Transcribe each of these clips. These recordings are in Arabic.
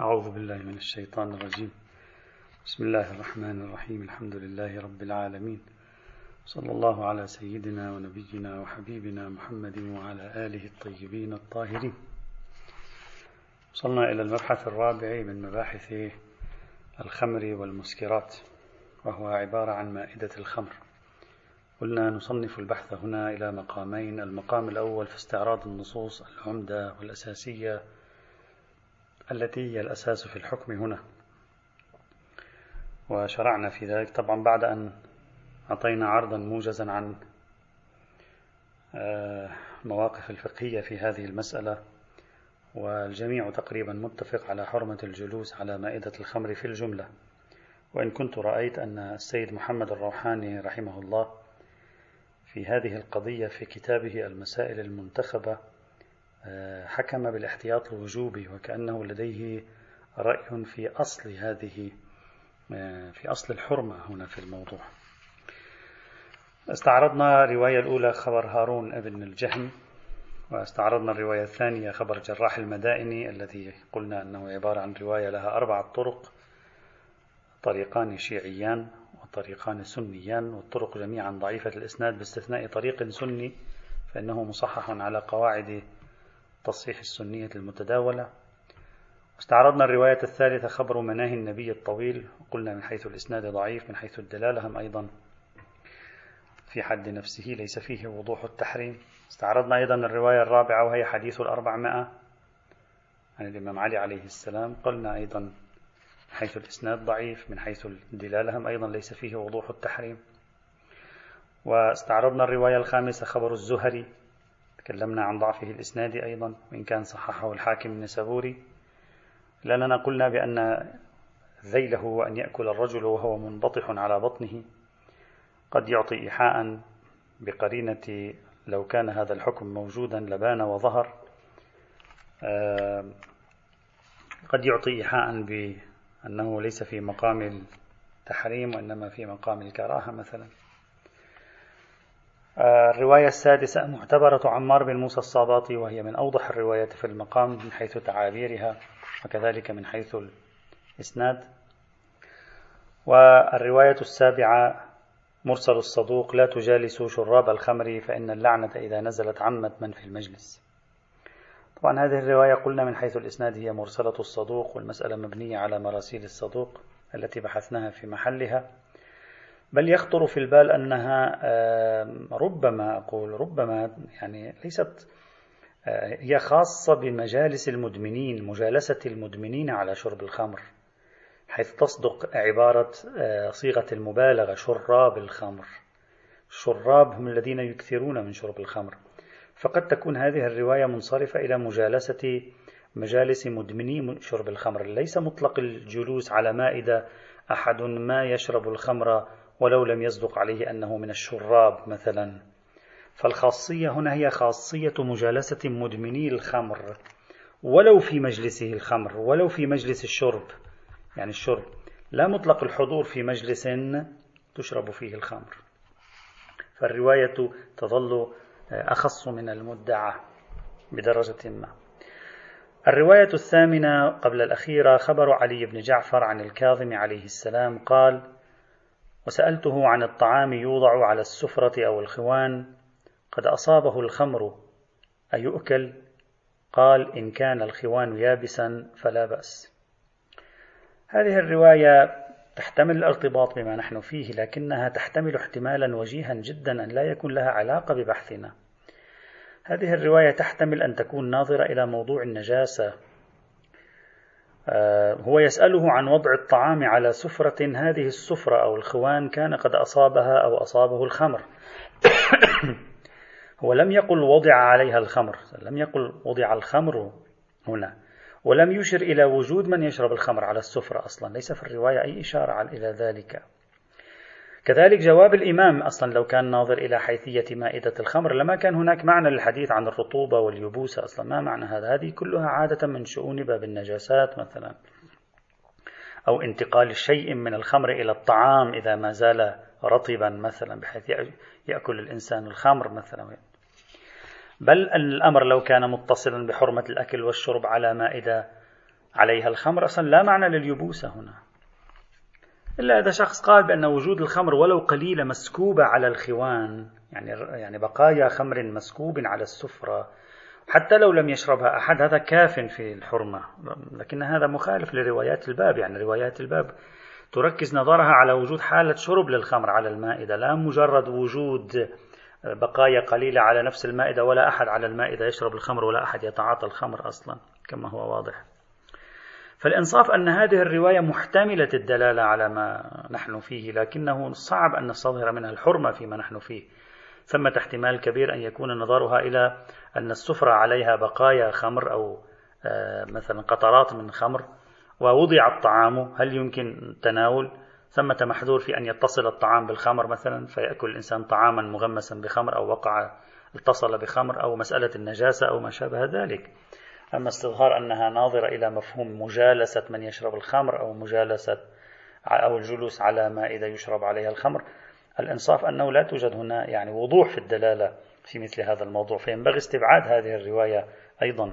أعوذ بالله من الشيطان الرجيم. بسم الله الرحمن الرحيم. الحمد لله رب العالمين. صلى الله على سيدنا ونبينا وحبيبنا محمد وعلى آله الطيبين الطاهرين. وصلنا إلى المبحث الرابع من مباحث الخمر والمسكرات وهو عبارة عن مائدة الخمر. قلنا نصنف البحث هنا إلى مقامين. المقام الأول في استعراض النصوص العمدة والأساسية التي هي الأساس في الحكم هنا. وشرعنا في ذلك طبعا بعد أن أعطينا عرضا موجزا عن المواقف آه، الفقهية في هذه المسألة والجميع تقريبا متفق على حرمة الجلوس على مائدة الخمر في الجملة. وإن كنت رأيت أن السيد محمد الروحاني رحمه الله في هذه القضية في كتابه المسائل المنتخبة حكم بالاحتياط الوجوبي وكأنه لديه رأي في أصل هذه في أصل الحرمة هنا في الموضوع. استعرضنا الرواية الأولى خبر هارون ابن الجهم واستعرضنا الرواية الثانية خبر جراح المدائني الذي قلنا أنه عبارة عن رواية لها أربعة طرق طريقان شيعيان وطريقان سنيان والطرق جميعا ضعيفة الإسناد باستثناء طريق سني فإنه مصحح على قواعد تصحيح السنية المتداولة. استعرضنا الرواية الثالثة خبر مناهي النبي الطويل. وقلنا من حيث الإسناد ضعيف من حيث الدلالة هم أيضا في حد نفسه ليس فيه وضوح التحريم. استعرضنا أيضا الرواية الرابعة وهي حديث الأربعمائة عن الإمام علي عليه السلام. قلنا أيضا حيث الإسناد ضعيف من حيث الدلالة هم أيضا ليس فيه وضوح التحريم. واستعرضنا الرواية الخامسة خبر الزهري. تكلمنا عن ضعفه الإسنادي أيضا وإن كان صححه الحاكم النسابوري. لأننا قلنا بأن ذيله هو أن يأكل الرجل وهو منبطح على بطنه. قد يعطي إيحاء بقرينة لو كان هذا الحكم موجودا لبان وظهر. قد يعطي إيحاء بأنه ليس في مقام التحريم وإنما في مقام الكراهة مثلا. الرواية السادسة معتبرة عمار بن موسى الصاباطي وهي من أوضح الروايات في المقام من حيث تعابيرها وكذلك من حيث الإسناد. والرواية السابعة مرسل الصدوق لا تجالسوا شراب الخمر فإن اللعنة إذا نزلت عمت من في المجلس. طبعا هذه الرواية قلنا من حيث الإسناد هي مرسلة الصدوق والمسألة مبنية على مراسيل الصدوق التي بحثناها في محلها. بل يخطر في البال أنها ربما أقول ربما يعني ليست آه، هي خاصة بمجالس المدمنين مجالسة المدمنين على شرب الخمر حيث تصدق عبارة آه، صيغة المبالغة شراب الخمر. الشراب هم الذين يكثرون من شرب الخمر. فقد تكون هذه الرواية منصرفة إلى مجالسة مجالس مدمني شرب الخمر. ليس مطلق الجلوس على مائدة أحد ما يشرب الخمر ولو لم يصدق عليه أنه من الشراب مثلا. فالخاصية هنا هي خاصية مجالسة مدمني الخمر. ولو في مجلسه الخمر ولو في مجلس الشرب يعني الشرب لا مطلق الحضور في مجلس تشرب فيه الخمر. فالرواية تظل أخص من المدعى بدرجة ما. الرواية الثامنة قبل الأخيرة خبر علي بن جعفر عن الكاظم عليه السلام قال وسألته عن الطعام يوضع على السفرة أو الخوان قد أصابه الخمر أيؤكل؟ قال إن كان الخوان يابسا فلا بأس. هذه الرواية تحتمل الارتباط بما نحن فيه لكنها تحتمل احتمالا وجيها جدا أن لا يكون لها علاقة ببحثنا. هذه الرواية تحتمل أن تكون ناظرة إلى موضوع النجاسة هو يسأله عن وضع الطعام على سفرة هذه السفرة أو الخوان كان قد أصابها أو أصابه الخمر. هو لم يقل وضع عليها الخمر لم يقل وضع الخمر هنا. ولم يشر إلى وجود من يشرب الخمر على السفرة أصلا. ليس في الرواية أي إشارة إلى ذلك. كذلك جواب الإمام أصلا لو كان ناظر إلى حيثية مائدة الخمر لما كان هناك معنى للحديث عن الرطوبة واليبوسة أصلا. ما معنى هذا؟ هذه كلها عادة من شؤون باب النجاسات مثلا. أو انتقال شيء من الخمر إلى الطعام إذا ما زال رطبا مثلا بحيث يأكل الإنسان الخمر مثلا. بل الأمر لو كان متصلا بحرمة الأكل والشرب على مائدة عليها الخمر أصلا لا معنى لليبوسة هنا. إلا إذا شخص قال بأن وجود الخمر ولو قليلة مسكوبة على الخوان يعني يعني بقايا خمر مسكوب على السفرة حتى لو لم يشربها أحد هذا كاف في الحرمة. لكن هذا مخالف لروايات الباب يعني روايات الباب تركز نظرها على وجود حالة شرب للخمر على المائدة لا مجرد وجود بقايا قليلة على نفس المائدة ولا أحد على المائدة يشرب الخمر ولا أحد يتعاطى الخمر أصلا كما هو واضح. فالإنصاف أن هذه الرواية محتملة الدلالة على ما نحن فيه لكنه صعب أن نستظهر منها الحرمة فيما نحن فيه. ثمة احتمال كبير أن يكون نظرها إلى أن السفرة عليها بقايا خمر أو آه، مثلا قطرات من خمر ووضع الطعام هل يمكن تناول؟ ثمة محذور في أن يتصل الطعام بالخمر مثلا فيأكل الإنسان طعاما مغمسا بخمر أو وقع اتصل بخمر أو مسألة النجاسة أو ما شابه ذلك. أما استظهار أنها ناظرة إلى مفهوم مجالسة من يشرب الخمر أو مجالسة أو الجلوس على ما إذا يشرب عليها الخمر الإنصاف أنه لا توجد هنا يعني وضوح في الدلالة في مثل هذا الموضوع فينبغي استبعاد هذه الرواية أيضا.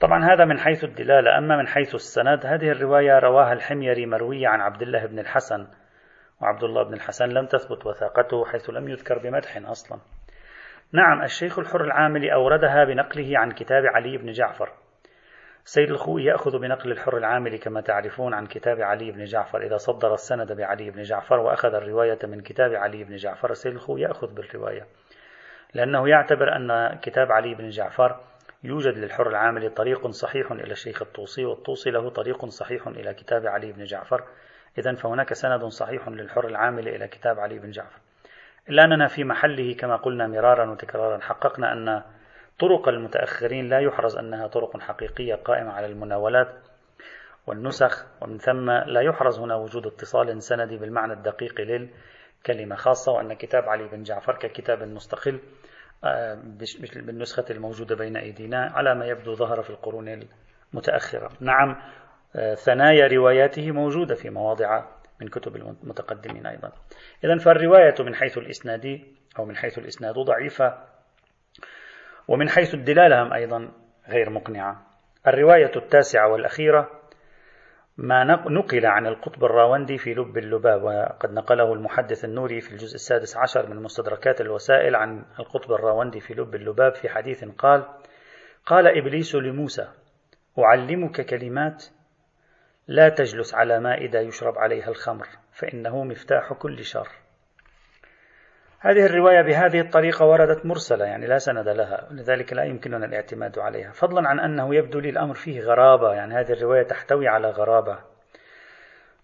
طبعا هذا من حيث الدلالة أما من حيث السند هذه الرواية رواها الحميري مروية عن عبد الله بن الحسن وعبد الله بن الحسن لم تثبت وثاقته حيث لم يذكر بمدح أصلا. نعم الشيخ الحر العاملي أوردها بنقله عن كتاب علي بن جعفر. سيد الخوي يأخذ بنقل الحر العاملي كما تعرفون عن كتاب علي بن جعفر. إذا صدر السند بعلي بن جعفر وأخذ الرواية من كتاب علي بن جعفر سيد الخوي يأخذ بالرواية. لأنه يعتبر أن كتاب علي بن جعفر يوجد للحر العاملي طريق صحيح إلى الشيخ الطوسي والطوسي له طريق صحيح إلى كتاب علي بن جعفر. إذا فهناك سند صحيح للحر العاملي إلى كتاب علي بن جعفر. إلا أننا في محله كما قلنا مرارا وتكرارا. حققنا أن طرق المتأخرين لا يحرز أنها طرق حقيقية قائمة على المناولات والنسخ ومن ثم لا يحرز هنا وجود اتصال سندي بالمعنى الدقيق للكلمة خاصة وأن كتاب علي بن جعفر ككتاب مستقل آه، بالنسخة الموجودة بين أيدينا على ما يبدو ظهر في القرون المتأخرة. نعم آه، ثنايا رواياته موجودة في مواضع من كتب المتقدمين أيضا. إذا فالرواية من حيث الإسناد أو من حيث الإسناد ضعيفة ومن حيث الدلالة هم أيضا غير مقنعة. الرواية التاسعة والأخيرة ما نقل عن القطب الراوندي في لب اللباب وقد نقله المحدث النوري في الجزء السادس عشر من مستدركات الوسائل عن القطب الراوندي في لب اللباب في حديث قال قال إبليس لموسى أعلمك كلمات لا تجلس على مائدة يشرب عليها الخمر فإنه مفتاح كل شر. هذه الرواية بهذه الطريقة وردت مرسلة يعني لا سند لها لذلك لا يمكننا الاعتماد عليها. فضلا عن أنه يبدو لي الأمر فيه غرابة يعني هذه الرواية تحتوي على غرابة.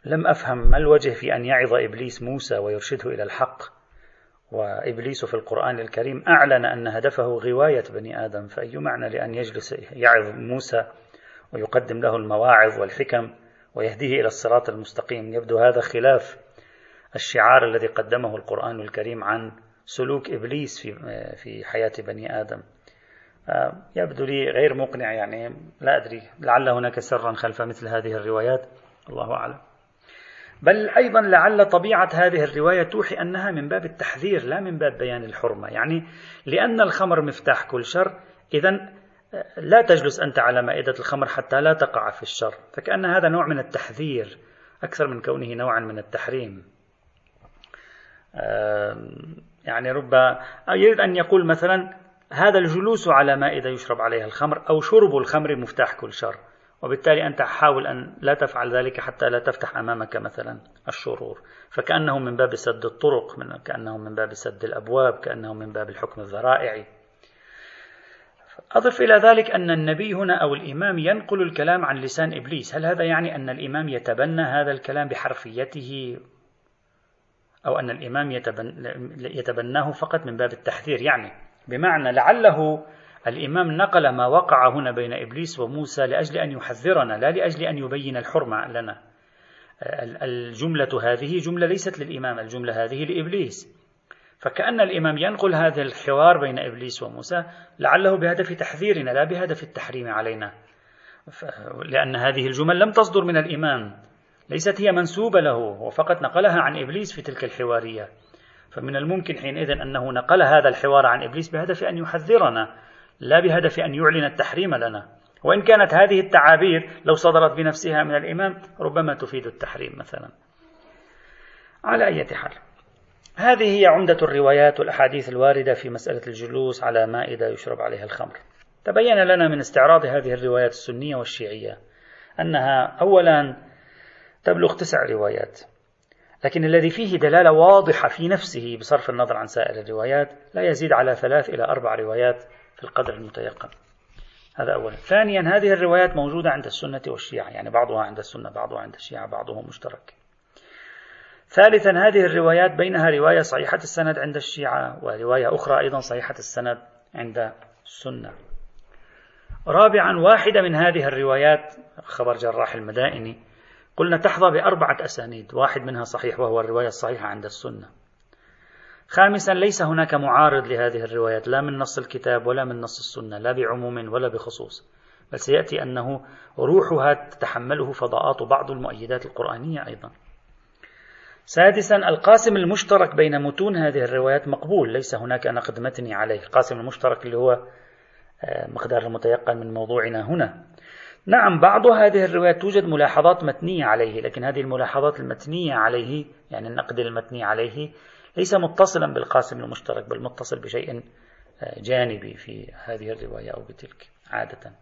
لم أفهم ما الوجه في أن يعظ إبليس موسى ويرشده إلى الحق. وإبليس في القرآن الكريم أعلن أن هدفه غواية بني آدم فأي معنى لأن يجلس يعظ موسى ويقدم له المواعظ والحكم؟ ويهديه إلى الصراط المستقيم. يبدو هذا خلاف الشعار الذي قدمه القرآن الكريم عن سلوك إبليس في في حياة بني آدم. يبدو لي غير مقنع يعني لا أدري لعل هناك سرا خلف مثل هذه الروايات. الله أعلم. بل أيضا لعل طبيعة هذه الرواية توحي أنها من باب التحذير لا من باب بيان الحرمة. يعني لأن الخمر مفتاح كل شر إذا لا تجلس أنت على مائدة الخمر حتى لا تقع في الشر فكأن هذا نوع من التحذير أكثر من كونه نوعا من التحريم. يعني رب يريد أن يقول مثلا هذا الجلوس على مائدة يشرب عليها الخمر أو شرب الخمر مفتاح كل شر وبالتالي أنت حاول أن لا تفعل ذلك حتى لا تفتح أمامك مثلا الشرور. فكأنه من باب سد الطرق من كأنه من باب سد الأبواب كأنه من باب الحكم الذرائعي أضف إلى ذلك أن النبي هنا أو الإمام ينقل الكلام عن لسان إبليس. هل هذا يعني أن الإمام يتبنى هذا الكلام بحرفيته أو أن الإمام يتبناه فقط من باب التحذير؟ يعني بمعنى لعله الإمام نقل ما وقع هنا بين إبليس وموسى لأجل أن يحذرنا لا لأجل أن يبين الحرمة لنا. الجملة هذه جملة ليست للإمام الجملة هذه لإبليس. فكأن الإمام ينقل هذا الحوار بين إبليس وموسى لعله بهدف تحذيرنا لا بهدف التحريم علينا. لأن هذه الجمل لم تصدر من الإمام ليست هي منسوبة له وفقط نقلها عن إبليس في تلك الحوارية. فمن الممكن حينئذ أنه نقل هذا الحوار عن إبليس بهدف أن يحذرنا لا بهدف أن يعلن التحريم لنا. وإن كانت هذه التعابير لو صدرت بنفسها من الإمام ربما تفيد التحريم مثلا. على أي حال. هذه هي عمدة الروايات والأحاديث الواردة في مسألة الجلوس على مائدة يشرب عليها الخمر. تبين لنا من استعراض هذه الروايات السنية والشيعية أنها أولا تبلغ تسع روايات لكن الذي فيه دلالة واضحة في نفسه بصرف النظر عن سائر الروايات لا يزيد على ثلاث إلى أربع روايات في القدر المتيقن. هذا أولا. ثانيا هذه الروايات موجودة عند السنة والشيعة يعني بعضها عند السنة بعضها عند الشيعة بعضه مشترك. ثالثا هذه الروايات بينها رواية صحيحة السند عند الشيعة ورواية أخرى أيضا صحيحة السند عند السنة. رابعا واحدة من هذه الروايات خبر جراح المدائني قلنا تحظى بأربعة أسانيد واحد منها صحيح وهو الرواية الصحيحة عند السنة. خامسا ليس هناك معارض لهذه الروايات لا من نص الكتاب ولا من نص السنة لا بعموم ولا بخصوص بل سيأتي أنه روحها تتحمله فضاءات بعض المؤيدات القرآنية أيضا. سادسا القاسم المشترك بين متون هذه الروايات مقبول ليس هناك نقد متني عليه. القاسم المشترك اللي هو آه، مقدار المتيقن من موضوعنا هنا. نعم بعض هذه الروايات توجد ملاحظات متنية عليه لكن هذه الملاحظات المتنية عليه يعني النقد المتني عليه ليس متصلا بالقاسم المشترك بل متصل بشيء آه، جانبي في هذه الرواية أو بتلك عادة.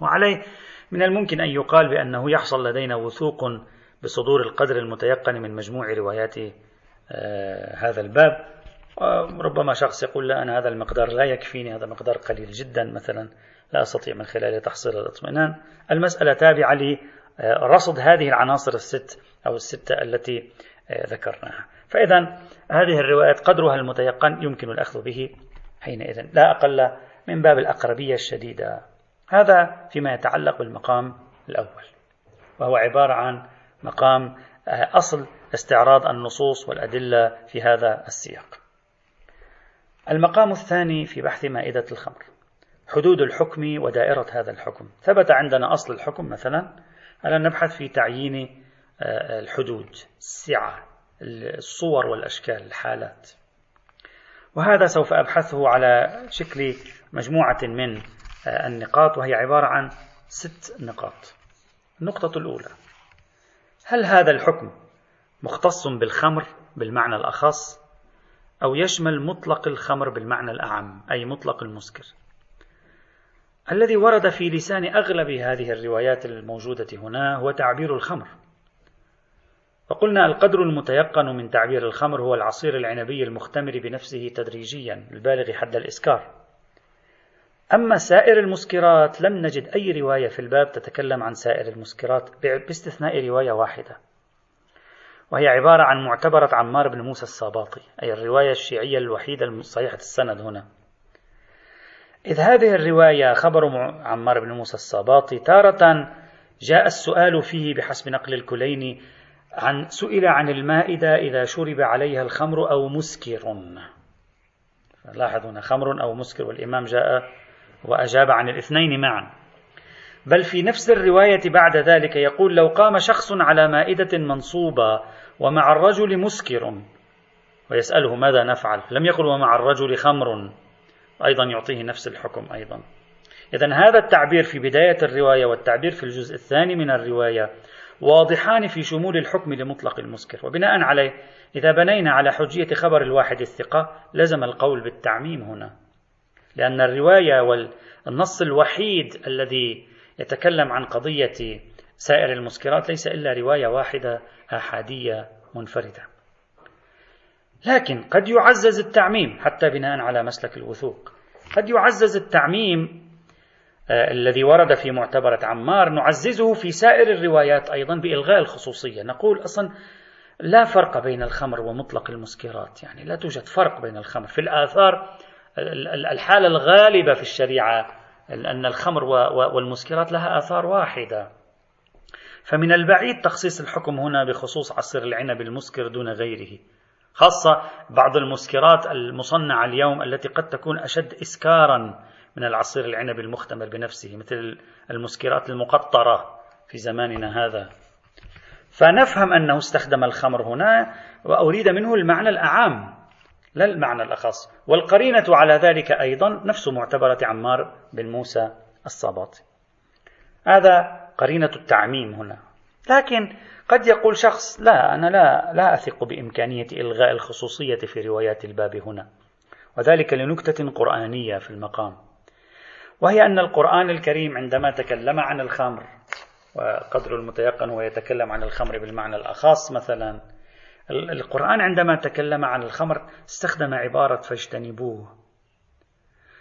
وعليه من الممكن أن يقال بأنه يحصل لدينا وثوق بصدور القدر المتيقن من مجموع روايات آه، هذا الباب. ربما شخص يقول لا أنا هذا المقدار لا يكفيني هذا مقدار قليل جدا مثلا لا أستطيع من خلاله تحصيل الاطمئنان. المسألة تابعة لرصد هذه العناصر الست أو الستة التي آه، ذكرناها. فإذا هذه الروايات قدرها المتيقن يمكن الأخذ به حينئذ لا أقل من باب الأقربية الشديدة. هذا فيما يتعلق بالمقام الأول وهو عبارة عن مقام آه، أصل استعراض النصوص والأدلة في هذا السياق. المقام الثاني في بحث مائدة الخمر حدود الحكم ودائرة هذا الحكم. ثبت عندنا أصل الحكم مثلا ألا نبحث في تعيين آه، الحدود السعة الصور والأشكال الحالات. وهذا سوف أبحثه على شكل مجموعة من آه، النقاط وهي عبارة عن ست نقاط. النقطة الأولى هل هذا الحكم مختص بالخمر بالمعنى الأخص؟ أو يشمل مطلق الخمر بالمعنى الأعم أي مطلق المسكر؟ الذي ورد في لسان أغلب هذه الروايات الموجودة هنا هو تعبير الخمر. فقلنا القدر المتيقن من تعبير الخمر هو العصير العنبي المختمر بنفسه تدريجيا البالغ حد الإسكار. أما سائر المسكرات لم نجد أي رواية في الباب تتكلم عن سائر المسكرات باستثناء رواية واحدة. وهي عبارة عن معتبرة عمار بن موسى الساباطي أي الرواية الشيعية الوحيدة الصحيحة السند هنا. إذ هذه الرواية خبر عمار بن موسى الساباطي تارة جاء السؤال فيه بحسب نقل الكليني عن سئل عن المائدة إذا شرب عليها الخمر أو مسكر. لاحظوا هنا خمر أو مسكر والإمام جاء وأجاب عن الاثنين معا. بل في نفس الرواية بعد ذلك يقول لو قام شخص على مائدة منصوبة ومع الرجل مسكر ويسأله ماذا نفعل؟ لم يقل ومع الرجل خمر أيضا يعطيه نفس الحكم أيضا. إذا هذا التعبير في بداية الرواية والتعبير في الجزء الثاني من الرواية واضحان في شمول الحكم لمطلق المسكر. وبناء عليه إذا بنينا على حجية خبر الواحد الثقة لزم القول بالتعميم هنا. لأن الرواية والنص الوحيد الذي يتكلم عن قضية سائر المسكرات ليس إلا رواية واحدة آحادية منفردة. لكن قد يعزز التعميم حتى بناء على مسلك الوثوق. قد يعزز التعميم آه الذي ورد في معتبرة عمار نعززه في سائر الروايات أيضا بإلغاء الخصوصية. نقول أصلا لا فرق بين الخمر ومطلق المسكرات. يعني لا توجد فرق بين الخمر. في الآثار الحالة الغالبة في الشريعة أن الخمر والمسكرات لها آثار واحدة. فمن البعيد تخصيص الحكم هنا بخصوص عصير العنب المسكر دون غيره. خاصة بعض المسكرات المصنعة اليوم التي قد تكون أشد إسكارا من العصير العنب المختمر بنفسه مثل المسكرات المقطرة في زماننا هذا. فنفهم أنه استخدم الخمر هنا وأريد منه المعنى الأعام لا المعنى الأخص. والقرينة على ذلك أيضا نفس معتبرة عمار بن موسى الصباطي هذا قرينة التعميم هنا. لكن قد يقول شخص لا أنا لا لا أثق بإمكانية إلغاء الخصوصية في روايات الباب هنا. وذلك لنكتة قرآنية في المقام. وهي أن القرآن الكريم عندما تكلم عن الخمر وقدر المتيقن ويتكلم عن الخمر بالمعنى الأخص مثلا القرآن عندما تكلم عن الخمر استخدم عبارة فاجتنبوه.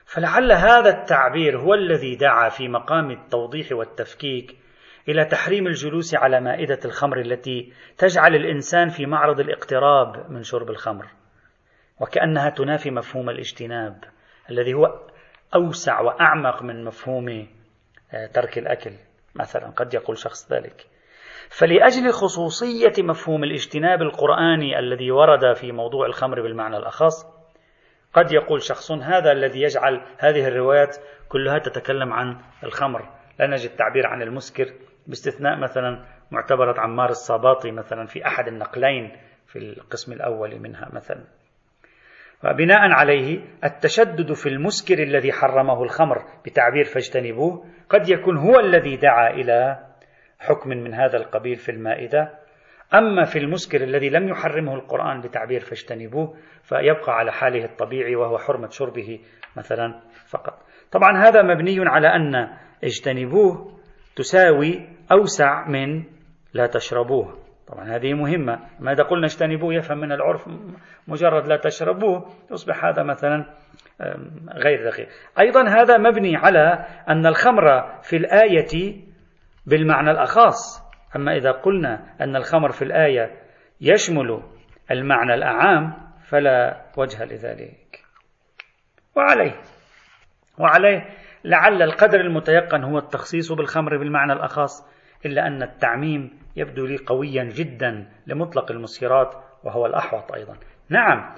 فلعل هذا التعبير هو الذي دعا في مقام التوضيح والتفكيك إلى تحريم الجلوس على مائدة الخمر التي تجعل الإنسان في معرض الاقتراب من شرب الخمر وكأنها تنافي مفهوم الاجتناب الذي هو أوسع وأعمق من مفهوم آه، ترك الأكل. مثلا قد يقول شخص ذلك. فلأجل خصوصية مفهوم الاجتناب القرآني الذي ورد في موضوع الخمر بالمعنى الأخص قد يقول شخص هذا الذي يجعل هذه الروايات كلها تتكلم عن الخمر. لا نجد تعبير عن المسكر باستثناء مثلا معتبرة عمار الصاباطي مثلا في أحد النقلين في القسم الأول منها مثلا. وبناء عليه التشدد في المسكر الذي حرمه الخمر بتعبير فاجتنبوه قد يكون هو الذي دعا إلى حكم من هذا القبيل في المائدة. أما في المسكر الذي لم يحرمه القرآن بتعبير فاجتنبوه فيبقى على حاله الطبيعي وهو حرمة شربه مثلا فقط. طبعا هذا مبني على أن اجتنبوه تساوي أوسع من لا تشربوه. طبعا هذه مهمة. ماذا قلنا؟ اجتنبوه يفهم من العرف مجرد لا تشربوه يصبح هذا مثلا غير دقيق. أيضا هذا مبني على أن الخمر في الآية بالمعنى الأخص أما إذا قلنا أن الخمر في الآية يشمل المعنى الأعام فلا وجه لذلك. وعليه. وعليه لعل القدر المتيقن هو التخصيص بالخمر بالمعنى الأخص إلا أن التعميم يبدو لي قويا جدا لمطلق المسكرات وهو الأحوط أيضا. نعم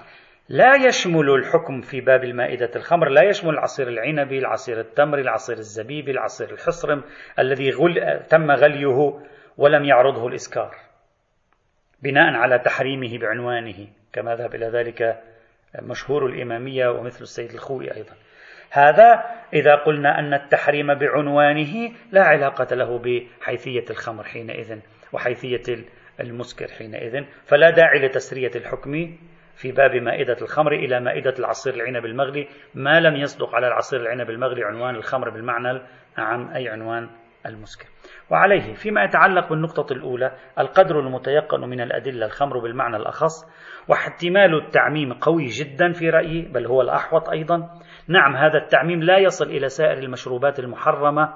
لا يشمل الحكم في باب المائدة الخمر لا يشمل العصير العنبي العصير التمري العصير الزبيبي العصير الحصرم الذي غل... تم غليه ولم يعرضه الإسكار بناء على تحريمه بعنوانه كما ذهب إلى ذلك مشهور الإمامية ومثل السيد الخوي أيضا. هذا إذا قلنا أن التحريم بعنوانه لا علاقة له بحيثية الخمر حينئذ وحيثية المسكر حينئذ فلا داعي لتسرية الحكم في باب مائدة الخمر إلى مائدة العصير العنب المغلي. ما لم يصدق على العصير العنب المغلي عنوان الخمر بالمعنى العام أي عنوان المسكر. وعليه فيما يتعلق بالنقطة الأولى القدر المتيقن من الأدلة الخمر بالمعنى الأخص واحتمال التعميم قوي جدا في رأيي بل هو الأحوط أيضا. نعم هذا التعميم لا يصل إلى سائر المشروبات المحرمة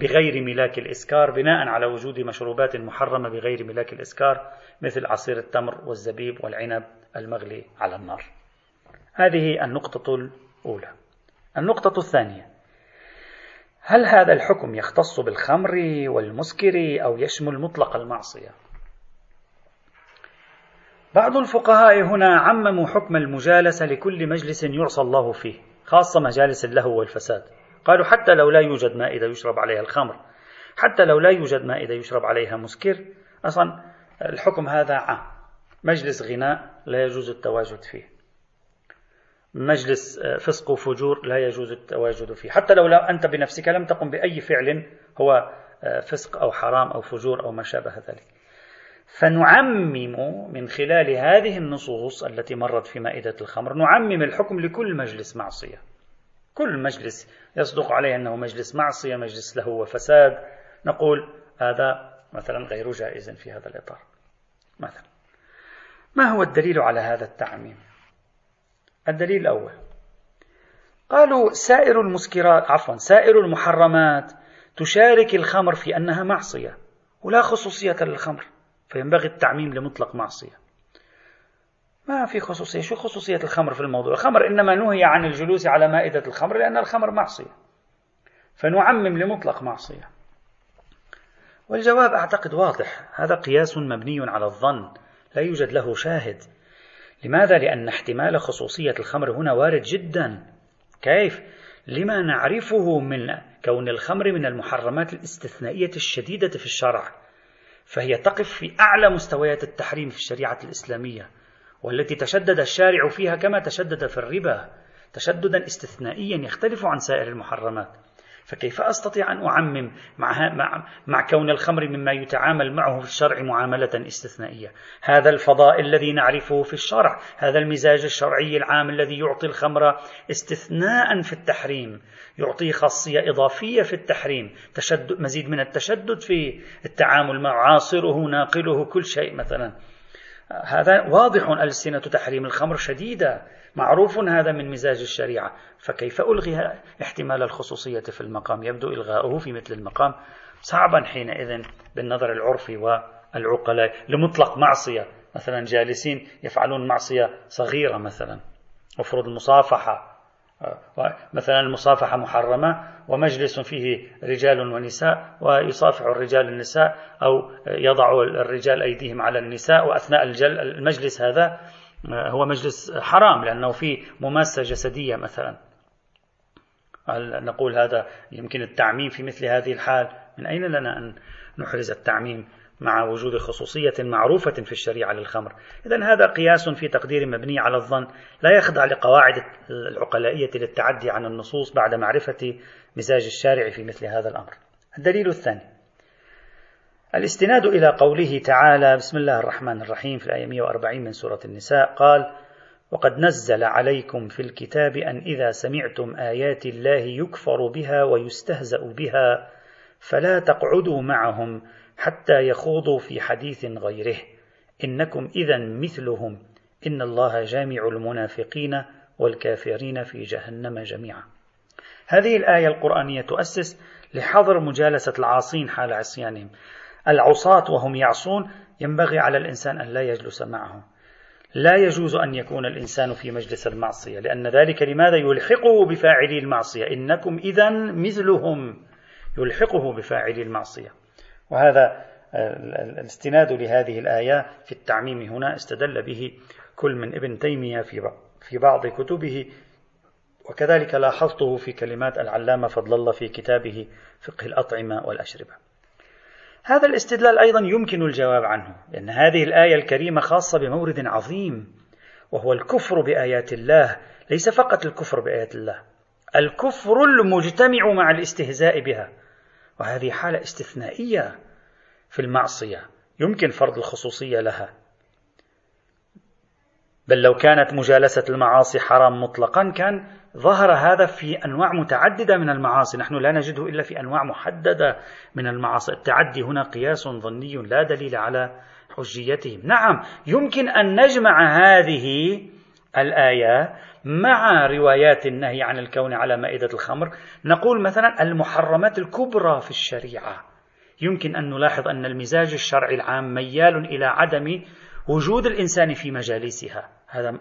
بغير ملاك الإسكار بناء على وجود مشروبات محرمة بغير ملاك الإسكار مثل عصير التمر والزبيب والعنب. المغلي على النار. هذه النقطة الأولى. النقطة الثانية. هل هذا الحكم يختص بالخمر والمسكر أو يشمل مطلق المعصية؟ بعض الفقهاء هنا عمموا حكم المجالسة لكل مجلس يعصى الله فيه خاصة مجالس اللهو والفساد. قالوا حتى لو لا يوجد مائدة يشرب عليها الخمر حتى لو لا يوجد مائدة يشرب عليها مسكر أصلا الحكم هذا عام. مجلس غناء لا يجوز التواجد فيه. مجلس آه، فسق وفجور لا يجوز التواجد فيه. حتى لو أنت بنفسك لم تقم بأي فعل هو آه، فسق أو حرام أو فجور أو ما شابه ذلك. فنعمم من خلال هذه النصوص التي مرت في مائدة الخمر نعمم الحكم لكل مجلس معصية. كل مجلس يصدق عليه أنه مجلس معصية مجلس له وفساد. نقول هذا مثلا غير جائز في هذا الإطار. مثلا. ما هو الدليل على هذا التعميم؟ الدليل الأول. قالوا سائر المسكرات عفوا سائر المحرمات تشارك الخمر في أنها معصية ولا خصوصية للخمر فينبغي التعميم لمطلق معصية. ما في خصوصية شو خصوصية الخمر في الموضوع؟ الخمر إنما نهي عن الجلوس على مائدة الخمر لأن الخمر معصية. فنعمم لمطلق معصية. والجواب أعتقد واضح هذا قياس مبني على الظن. لا يوجد له شاهد لماذا؟ لأن احتمال خصوصية الخمر هنا وارد جدا كيف؟ لما نعرفه من كون الخمر من المحرمات الاستثنائية الشديدة في الشرع فهي تقف في أعلى مستويات التحريم في الشريعة الإسلامية والتي تشدد الشارع فيها كما تشدد في الربا تشددا استثنائيا يختلف عن سائر المحرمات فكيف أستطيع أن أعمم مع, مع, مع كون الخمر مما يتعامل معه في الشرع معاملة استثنائية؟ هذا الفضاء الذي نعرفه في الشرع هذا المزاج الشرعي العام الذي يعطي الخمر استثناء في التحريم يعطيه خاصية إضافية في التحريم تشدد مزيد من التشدد في التعامل مع عاصره ناقله كل شيء مثلا. هذا واضح ألسنة تحريم الخمر شديدة معروف هذا من مزاج الشريعة. فكيف ألغي احتمال الخصوصية في المقام؟ يبدو إلغاؤه في مثل المقام صعبا حينئذ بالنظر العرفي والعقلاء. لمطلق معصية مثلا جالسين يفعلون معصية صغيرة مثلا افرض المصافحة مثلا المصافحة محرمة ومجلس فيه رجال ونساء ويصافح الرجال النساء أو يضع الرجال أيديهم على النساء وأثناء المجلس هذا هو مجلس حرام لأنه فيه مماسة جسدية مثلا. هل نقول هذا يمكن التعميم في مثل هذه الحال؟ من أين لنا أن نحرز التعميم مع وجود خصوصية معروفة في الشريعة للخمر؟ إذا هذا قياس في تقدير مبني على الظن لا يخضع لقواعد العقلائية للتعدي عن النصوص بعد معرفة مزاج الشارع في مثل هذا الأمر. الدليل الثاني الاستناد إلى قوله تعالى بسم الله الرحمن الرحيم في الآية 140 من سورة النساء قال وقد نزل عليكم في الكتاب أن إذا سمعتم آيات الله يكفر بها ويستهزأ بها فلا تقعدوا معهم حتى يخوضوا في حديث غيره. إنكم إذا مثلهم. إن الله جامع المنافقين والكافرين في جهنم جميعا. هذه الآية القرآنية تؤسس لحظر مجالسة العاصين حال عصيانهم. العصاة وهم يعصون ينبغي على الإنسان أن لا يجلس معهم لا يجوز أن يكون الإنسان في مجلس المعصية لأن ذلك لماذا؟ يلحقه بفاعلي المعصية. إنكم إذا مثلهم يلحقه بفاعلي المعصية. وهذا الاستناد لهذه الآية في التعميم هنا استدل به كل من ابن تيمية في بعض كتبه. وكذلك لاحظته في كلمات العلامة فضل الله في كتابه فقه الأطعمة والأشربة. هذا الاستدلال أيضا يمكن الجواب عنه لأن هذه الآية الكريمة خاصة بمورد عظيم وهو الكفر بآيات الله ليس فقط الكفر بآيات الله الكفر المجتمع مع الاستهزاء بها وهذه حالة استثنائية في المعصية يمكن فرض الخصوصية لها. بل لو كانت مجالسة المعاصي حرام مطلقا كان ظهر هذا في أنواع متعددة من المعاصي. نحن لا نجده إلا في أنواع محددة من المعاصي. التعدي هنا قياس ظني لا دليل على حجيته نعم يمكن أن نجمع هذه الآية مع روايات النهي عن الكون على مائدة الخمر. نقول مثلا المحرمات الكبرى في الشريعة. يمكن أن نلاحظ أن المزاج الشرعي العام ميال إلى عدم وجود الإنسان في مجالسها. هذا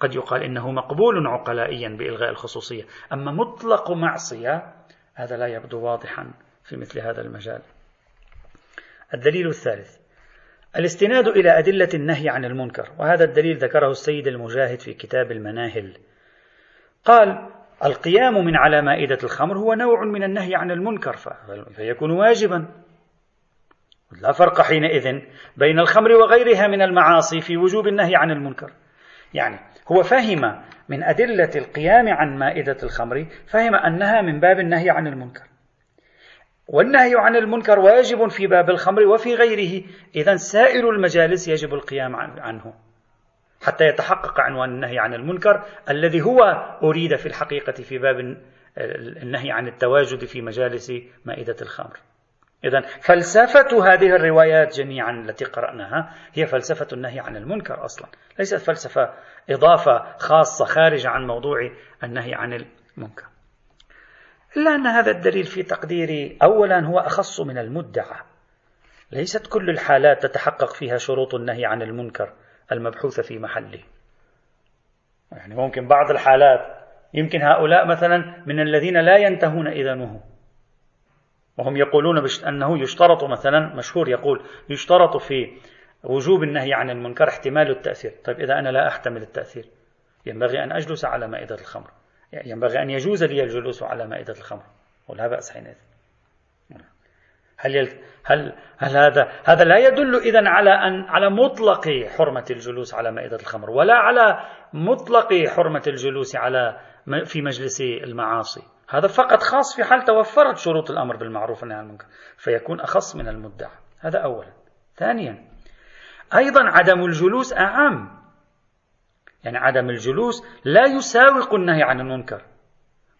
قد يقال إنه مقبول عقلائيا بإلغاء الخصوصية. أما مطلق معصية هذا لا يبدو واضحا في مثل هذا المجال. الدليل الثالث. الاستناد إلى أدلة النهي عن المنكر وهذا الدليل ذكره السيد المجاهد في كتاب المناهل. قال القيام من على مائدة الخمر هو نوع من النهي عن المنكر فيكون واجبا. لا فرق حينئذ بين الخمر وغيرها من المعاصي في وجوب النهي عن المنكر. يعني هو فهم من أدلة القيام عن مائدة الخمر فهم أنها من باب النهي عن المنكر. والنهي عن المنكر واجب في باب الخمر وفي غيره. إذا سائر المجالس يجب القيام عنه. حتى يتحقق عنوان النهي عن المنكر الذي هو أريد في الحقيقة في باب النهي عن التواجد في مجالس مائدة الخمر. إذا فلسفة هذه الروايات جميعا التي قرأناها هي فلسفة النهي عن المنكر أصلا. ليست فلسفة إضافة خاصة خارجة عن موضوع النهي عن المنكر. إلا أن هذا الدليل في تقديري أولا هو أخص من المدعى. ليست كل الحالات تتحقق فيها شروط النهي عن المنكر المبحوثة في محله. يعني ممكن بعض الحالات يمكن هؤلاء مثلا من الذين لا ينتهون إذا نهوا وهم يقولون أنه يشترط مثلا مشهور يقول يشترط في وجوب النهي عن المنكر احتمال التأثير. طيب إذا أنا لا أحتمل التأثير ينبغي أن أجلس على مائدة الخمر. ينبغي أن يجوز لي الجلوس على مائدة الخمر. ولا بأس حينئذ. هل يل... هل هل هذا هذا لا يدل إذا على ان على مطلق حرمة الجلوس على مائدة الخمر ولا على مطلق حرمة الجلوس على في مجلس المعاصي. هذا فقط خاص في حال توفرت شروط الأمر بالمعروف والنهي عن المنكر فيكون أخص من المدعى. هذا أولا. ثانيا أيضا عدم الجلوس أعم. يعني عدم الجلوس لا يساوق النهي عن المنكر.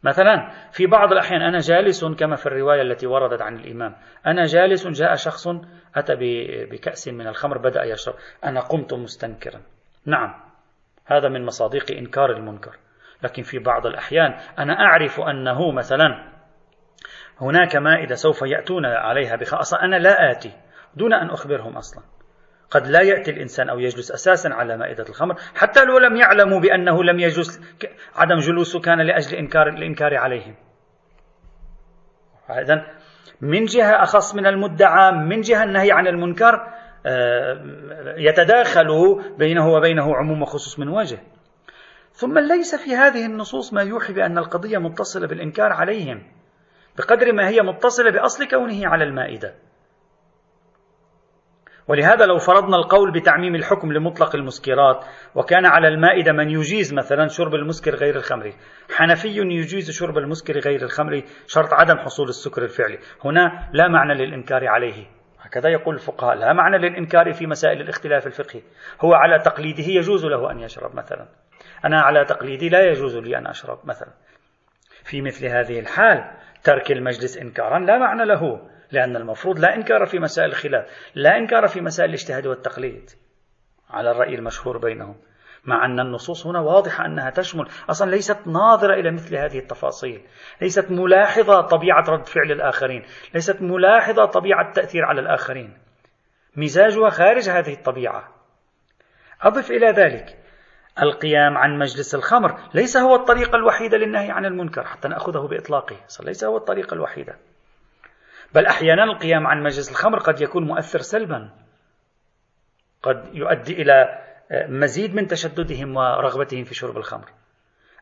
مثلا في بعض الأحيان أنا جالس كما في الرواية التي وردت عن الإمام أنا جالس جاء شخص أتى بكأس من الخمر بدأ يشرب. أنا قمت مستنكرا. نعم هذا من مصادق إنكار المنكر. لكن في بعض الأحيان أنا أعرف أنه مثلا هناك مائدة سوف يأتون عليها بخاصة أنا لا آتي دون أن أخبرهم أصلا. قد لا يأتي الإنسان أو يجلس أساسا على مائدة الخمر حتى لو لم يعلموا بأنه لم يجلس عدم جلوسه كان لأجل إنكار الإنكار عليهم. إذا من جهة أخص من المدعى من جهة النهي عن المنكر آه، يتداخل بينه وبينه عموم وخصوص من وجه. ثم ليس في هذه النصوص ما يوحي بأن القضية متصلة بالإنكار عليهم بقدر ما هي متصلة بأصل كونه على المائدة. ولهذا لو فرضنا القول بتعميم الحكم لمطلق المسكرات وكان على المائدة من يجيز مثلا شرب المسكر غير الخمري. حنفي يجيز شرب المسكر غير الخمري شرط عدم حصول السكر الفعلي. هنا لا معنى للإنكار عليه. هكذا يقول الفقهاء لا معنى للإنكار في مسائل الاختلاف الفقهي. هو على تقليده يجوز له أن يشرب مثلا. أنا على تقليدي لا يجوز لي أن أشرب مثلا. في مثل هذه الحال ترك المجلس إنكارا لا معنى له لأن المفروض لا إنكار في مسائل الخلاف لا إنكار في مسائل الاجتهاد والتقليد على الرأي المشهور بينهم مع أن النصوص هنا واضحة أنها تشمل أصلا ليست ناظرة إلى مثل هذه التفاصيل ليست ملاحظة طبيعة رد فعل الآخرين ليست ملاحظة طبيعة التأثير على الآخرين. مزاجها خارج هذه الطبيعة. أضف إلى ذلك القيام عن مجلس الخمر. ليس هو الطريقة الوحيدة للنهي عن المنكر حتى نأخذه بإطلاقه. ليس هو الطريقة الوحيدة بل أحيانا القيام عن مجلس الخمر قد يكون مؤثر سلبا. قد يؤدي إلى مزيد من تشددهم ورغبتهم في شرب الخمر.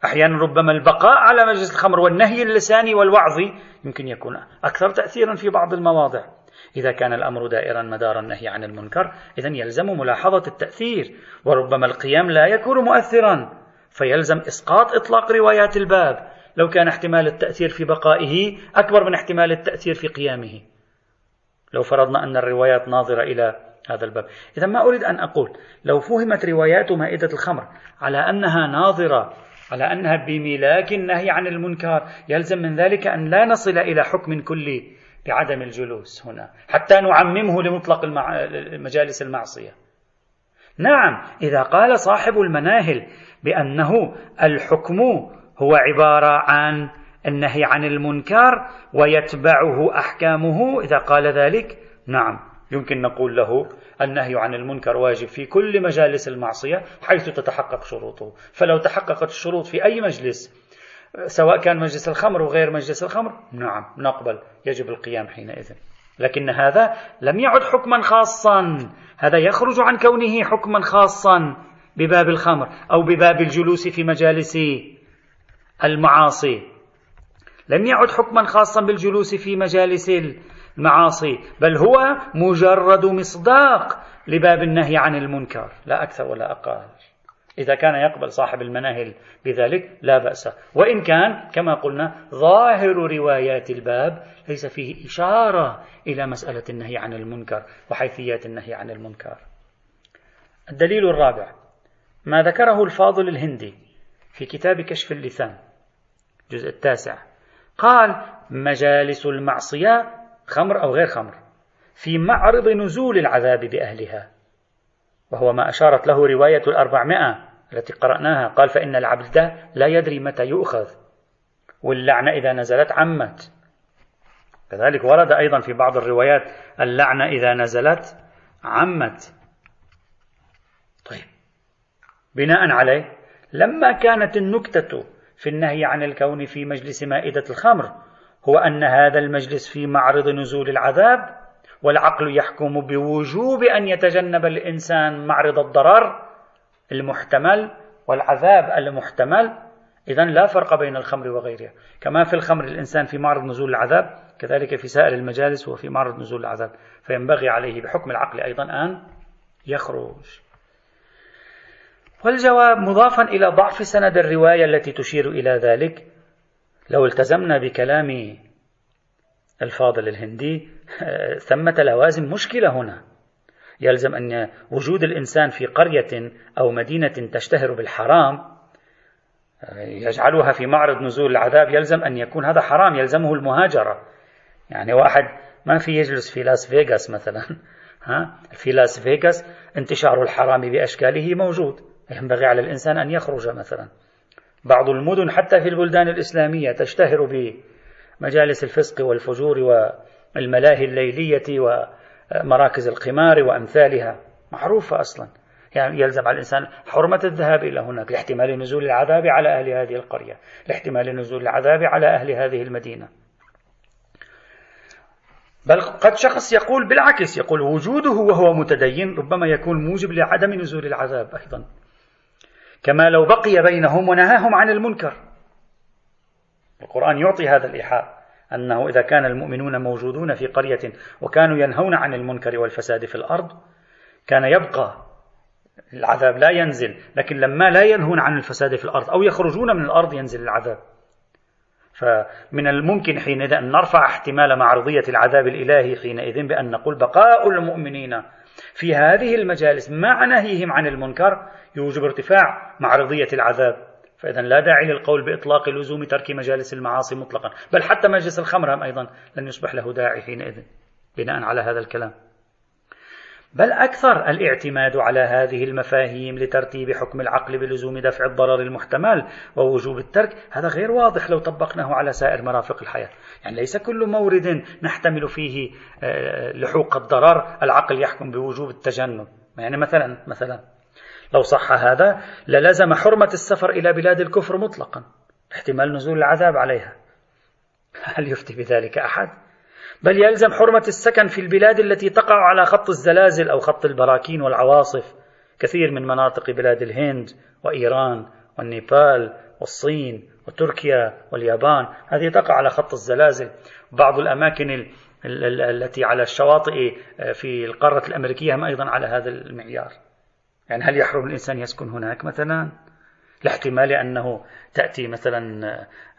أحيانا ربما البقاء على مجلس الخمر والنهي اللساني والوعظي يمكن يكون أكثر تأثيرا في بعض المواضع. إذا كان الأمر دائرا مدار النهي عن المنكر إذا يلزم ملاحظة التأثير وربما القيام لا يكون مؤثرا فيلزم إسقاط إطلاق روايات الباب. لو كان احتمال التأثير في بقائه أكبر من احتمال التأثير في قيامه. لو فرضنا أن الروايات ناظرة إلى هذا الباب. إذا ما أريد أن أقول لو فهمت روايات مائدة الخمر على أنها ناظرة على أنها بملاك النهي عن المنكر يلزم من ذلك أن لا نصل إلى حكم كلي. بعدم الجلوس هنا حتى نعممه لمطلق المع... مجالس المعصية. نعم إذا قال صاحب المناهل بأنه الحكم هو عبارة عن النهي عن المنكر ويتبعه أحكامه إذا قال ذلك نعم. يمكن نقول له النهي عن المنكر واجب في كل مجالس المعصية حيث تتحقق شروطه. فلو تحققت الشروط في أي مجلس سواء كان مجلس الخمر وغير مجلس الخمر نعم نقبل يجب القيام حينئذ. لكن هذا لم يعد حكما خاصا. هذا يخرج عن كونه حكما خاصا بباب الخمر أو بباب الجلوس في مجالس المعاصي. لم يعد حكما خاصا بالجلوس في مجالس المعاصي بل هو مجرد مصداق لباب النهي عن المنكر لا أكثر ولا أقل. إذا كان يقبل صاحب المناهل بذلك لا بأس. وإن كان كما قلنا ظاهر روايات الباب ليس فيه إشارة إلى مسألة النهي عن المنكر وحيثيات النهي عن المنكر. الدليل الرابع. ما ذكره الفاضل الهندي في كتاب كشف اللسان الجزء التاسع قال مجالس المعصية خمر أو غير خمر في معرض نزول العذاب بأهلها وهو ما أشارت له رواية الأربعمائة التي قرأناها. قال فإن العبد لا يدري متى يؤخذ واللعنة إذا نزلت عمت. كذلك ورد أيضا في بعض الروايات اللعنة إذا نزلت عمت. طيب بناء عليه لما كانت النكتة في النهي عن الكون في مجلس مائدة الخمر هو أن هذا المجلس في معرض نزول العذاب والعقل يحكم بوجوب أن يتجنب الإنسان معرض الضرر المحتمل والعذاب المحتمل. إذا لا فرق بين الخمر وغيرها. كما في الخمر الإنسان في معرض نزول العذاب كذلك في سائر المجالس وفي معرض نزول العذاب. فينبغي عليه بحكم العقل أيضا أن يخرج. والجواب مضافا إلى ضعف سند الرواية التي تشير إلى ذلك. لو التزمنا بكلام الفاضل الهندي ثمة لوازم مشكلة هنا. يلزم أن وجود الإنسان في قرية أو مدينة تشتهر بالحرام يجعلها في معرض نزول العذاب يلزم أن يكون هذا حرام يلزمه المهاجرة. يعني واحد ما في يجلس في لاس فيغاس مثلا ها؟ في لاس فيغاس انتشار الحرام بأشكاله موجود. ينبغي على الإنسان أن يخرج مثلا. بعض المدن حتى في البلدان الإسلامية تشتهر بمجالس الفسق والفجور والملاهي الليلية ومراكز القمار وأمثالها. معروفة أصلا. يعني يلزم على الإنسان حرمة الذهاب إلى هناك لاحتمال نزول العذاب على أهل هذه القرية لاحتمال نزول العذاب على أهل هذه المدينة. بل قد شخص يقول بالعكس يقول وجوده وهو متدين ربما يكون موجب لعدم نزول العذاب أيضا. كما لو بقي بينهم ونهاهم عن المنكر. القرآن يعطي هذا الإيحاء. أنه إذا كان المؤمنون موجودون في قرية وكانوا ينهون عن المنكر والفساد في الأرض كان يبقى العذاب لا ينزل لكن لما لا ينهون عن الفساد في الأرض أو يخرجون من الأرض ينزل العذاب. فمن الممكن حينئذ أن نرفع احتمال معرضية العذاب الإلهي حينئذ بأن نقول بقاء المؤمنين في هذه المجالس مع نهيهم عن المنكر يوجب ارتفاع معرضية العذاب. فإذا لا داعي للقول بإطلاق لزوم ترك مجالس المعاصي مطلقا بل حتى مجلس الخمر أيضا لن يصبح له داعي حينئذ بناء على هذا الكلام. بل أكثر الاعتماد على هذه المفاهيم لترتيب حكم العقل بلزوم دفع الضرر المحتمل ووجوب الترك هذا غير واضح لو طبقناه على سائر مرافق الحياة. يعني ليس كل مورد نحتمل فيه آه، لحوق الضرر العقل يحكم بوجوب التجنب. يعني مثلا مثلا لو صح هذا للزم حرمة السفر إلى بلاد الكفر مطلقا احتمال نزول العذاب عليها. هل يفتي بذلك أحد؟ بل يلزم حرمة السكن في البلاد التي تقع على خط الزلازل أو خط البراكين والعواصف كثير من مناطق بلاد الهند وإيران والنيبال والصين وتركيا واليابان هذه تقع على خط الزلازل. بعض الأماكن التي على الشواطئ آه، في القارة الأمريكية هم أيضا على هذا المعيار. يعني هل يحرم الإنسان يسكن هناك مثلا؟ لاحتمال أنه تأتي مثلا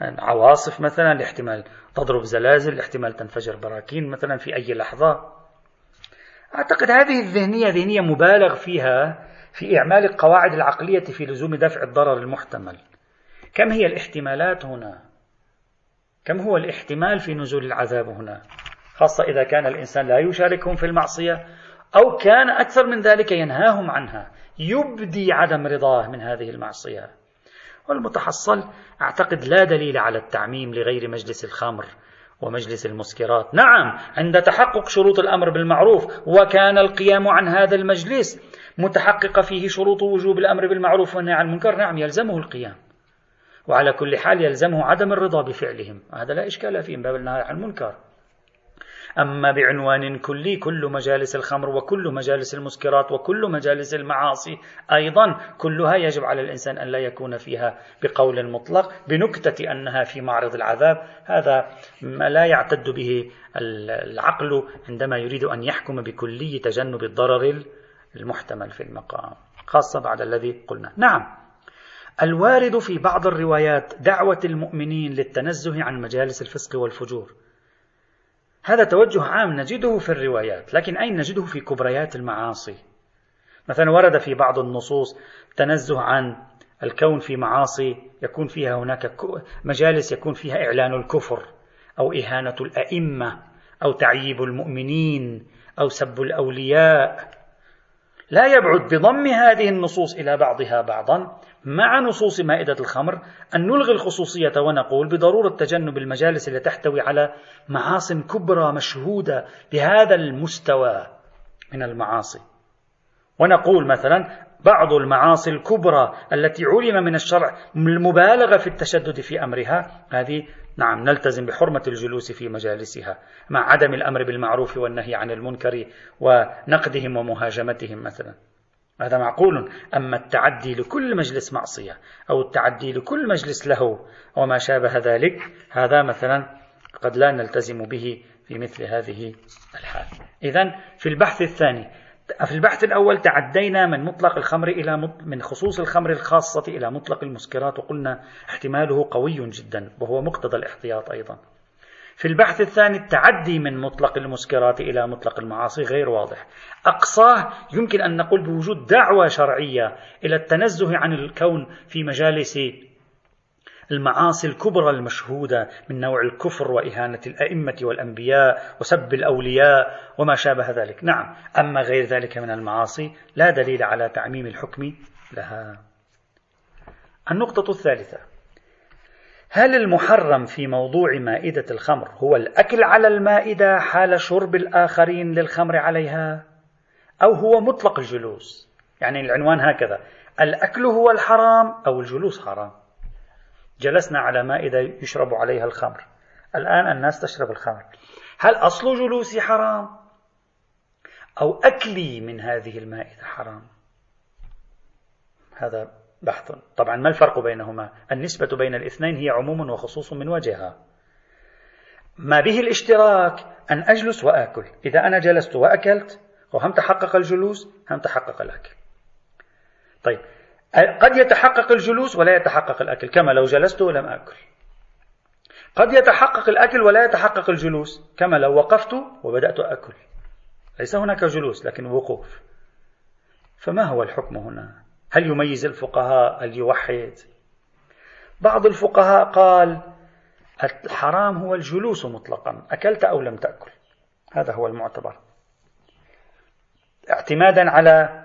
آه، عواصف مثلا لاحتمال تضرب زلازل لاحتمال تنفجر براكين مثلا في أي لحظة. أعتقد هذه الذهنية ذهنية مبالغ فيها في إعمال القواعد العقلية في لزوم دفع الضرر المحتمل. كم هي الاحتمالات هنا؟ كم هو الاحتمال في نزول العذاب هنا؟ خاصة إذا كان الإنسان لا يشاركهم في المعصية أو كان أكثر من ذلك ينهاهم عنها. يبدي عدم رضاه من هذه المعصية. والمتحصل أعتقد لا دليل على التعميم لغير مجلس الخمر ومجلس المسكرات. نعم عند تحقق شروط الأمر بالمعروف وكان القيام عن هذا المجلس متحققة فيه شروط وجوب الأمر بالمعروف والنهي عن المنكر. نعم يلزمه القيام. وعلى كل حال يلزمه عدم الرضا بفعلهم. هذا لا إشكال فيه من باب النهي عن المنكر. أما بعنوان كلي كل مجالس الخمر وكل مجالس المسكرات وكل مجالس المعاصي أيضا كلها يجب على الإنسان أن لا يكون فيها بقول مطلق بنكتة أنها في معرض العذاب. هذا ما لا يعتد به العقل عندما يريد أن يحكم بكلي تجنب الضرر المحتمل في المقام خاصة بعد الذي قلنا. نعم. الوارد في بعض الروايات دعوة المؤمنين للتنزه عن مجالس الفسق والفجور. هذا توجه عام نجده في الروايات لكن أين نجده في كبريات المعاصي؟ مثلا ورد في بعض النصوص تنزه عن الكون في معاصي يكون فيها هناك مجالس يكون فيها إعلان الكفر أو إهانة الأئمة أو تعييب المؤمنين أو سب الأولياء. لا يبعد بضم هذه النصوص إلى بعضها بعضا. مع نصوص مائدة الخمر أن نلغي الخصوصية ونقول بضرورة تجنب المجالس التي تحتوي على معاص كبرى مشهودة بهذا المستوى من المعاصي. ونقول مثلا بعض المعاصي الكبرى التي علم من الشرع المبالغة في التشدد في أمرها هذه نعم نلتزم بحرمة الجلوس في مجالسها مع عدم الأمر بالمعروف والنهي عن المنكر ونقدهم ومهاجمتهم مثلا. هذا معقول؟ أما التعدي لكل مجلس معصية أو التعدي لكل مجلس له وما شابه ذلك هذا مثلا قد لا نلتزم به في مثل هذه الحال. إذا في البحث الثاني في البحث الأول تعدينا من مطلق الخمر إلى من خصوص الخمر الخاصة إلى مطلق المسكرات وقلنا احتماله قوي جدا وهو مقتضى الاحتياط أيضا. في البحث الثاني التعدي من مطلق المسكرات إلى مطلق المعاصي غير واضح. أقصاه يمكن أن نقول بوجود دعوة شرعية إلى التنزه عن الكون في مجالس المعاصي الكبرى المشهودة من نوع الكفر وإهانة الأئمة والأنبياء وسب الأولياء وما شابه ذلك. نعم أما غير ذلك من المعاصي لا دليل على تعميم الحكم لها. النقطة الثالثة هل المحرم في موضوع مائدة الخمر هو الأكل على المائدة حال شرب الآخرين للخمر عليها؟ أو هو مطلق الجلوس؟ يعني العنوان هكذا الأكل هو الحرام أو الجلوس حرام؟ جلسنا على مائدة يشرب عليها الخمر. الآن الناس تشرب الخمر. هل أصل جلوسي حرام؟ أو أكلي من هذه المائدة حرام؟ هذا بحث. طبعا ما الفرق بينهما؟ النسبة بين الاثنين هي عموم وخصوص من وجهها. ما به الاشتراك؟ أن أجلس وآكل. إذا أنا جلست وأكلت وهم تحقق الجلوس هم تحقق الأكل. طيب قد يتحقق الجلوس ولا يتحقق الأكل كما لو جلست ولم آكل. قد يتحقق الأكل ولا يتحقق الجلوس كما لو وقفت وبدأت أكل. ليس هناك جلوس لكن وقوف. فما هو الحكم هنا؟ هل يميز الفقهاء؟ هل يوحد؟ بعض الفقهاء قال الحرام هو الجلوس مطلقا أكلت أو لم تأكل. هذا هو المعتبر. اعتمادا على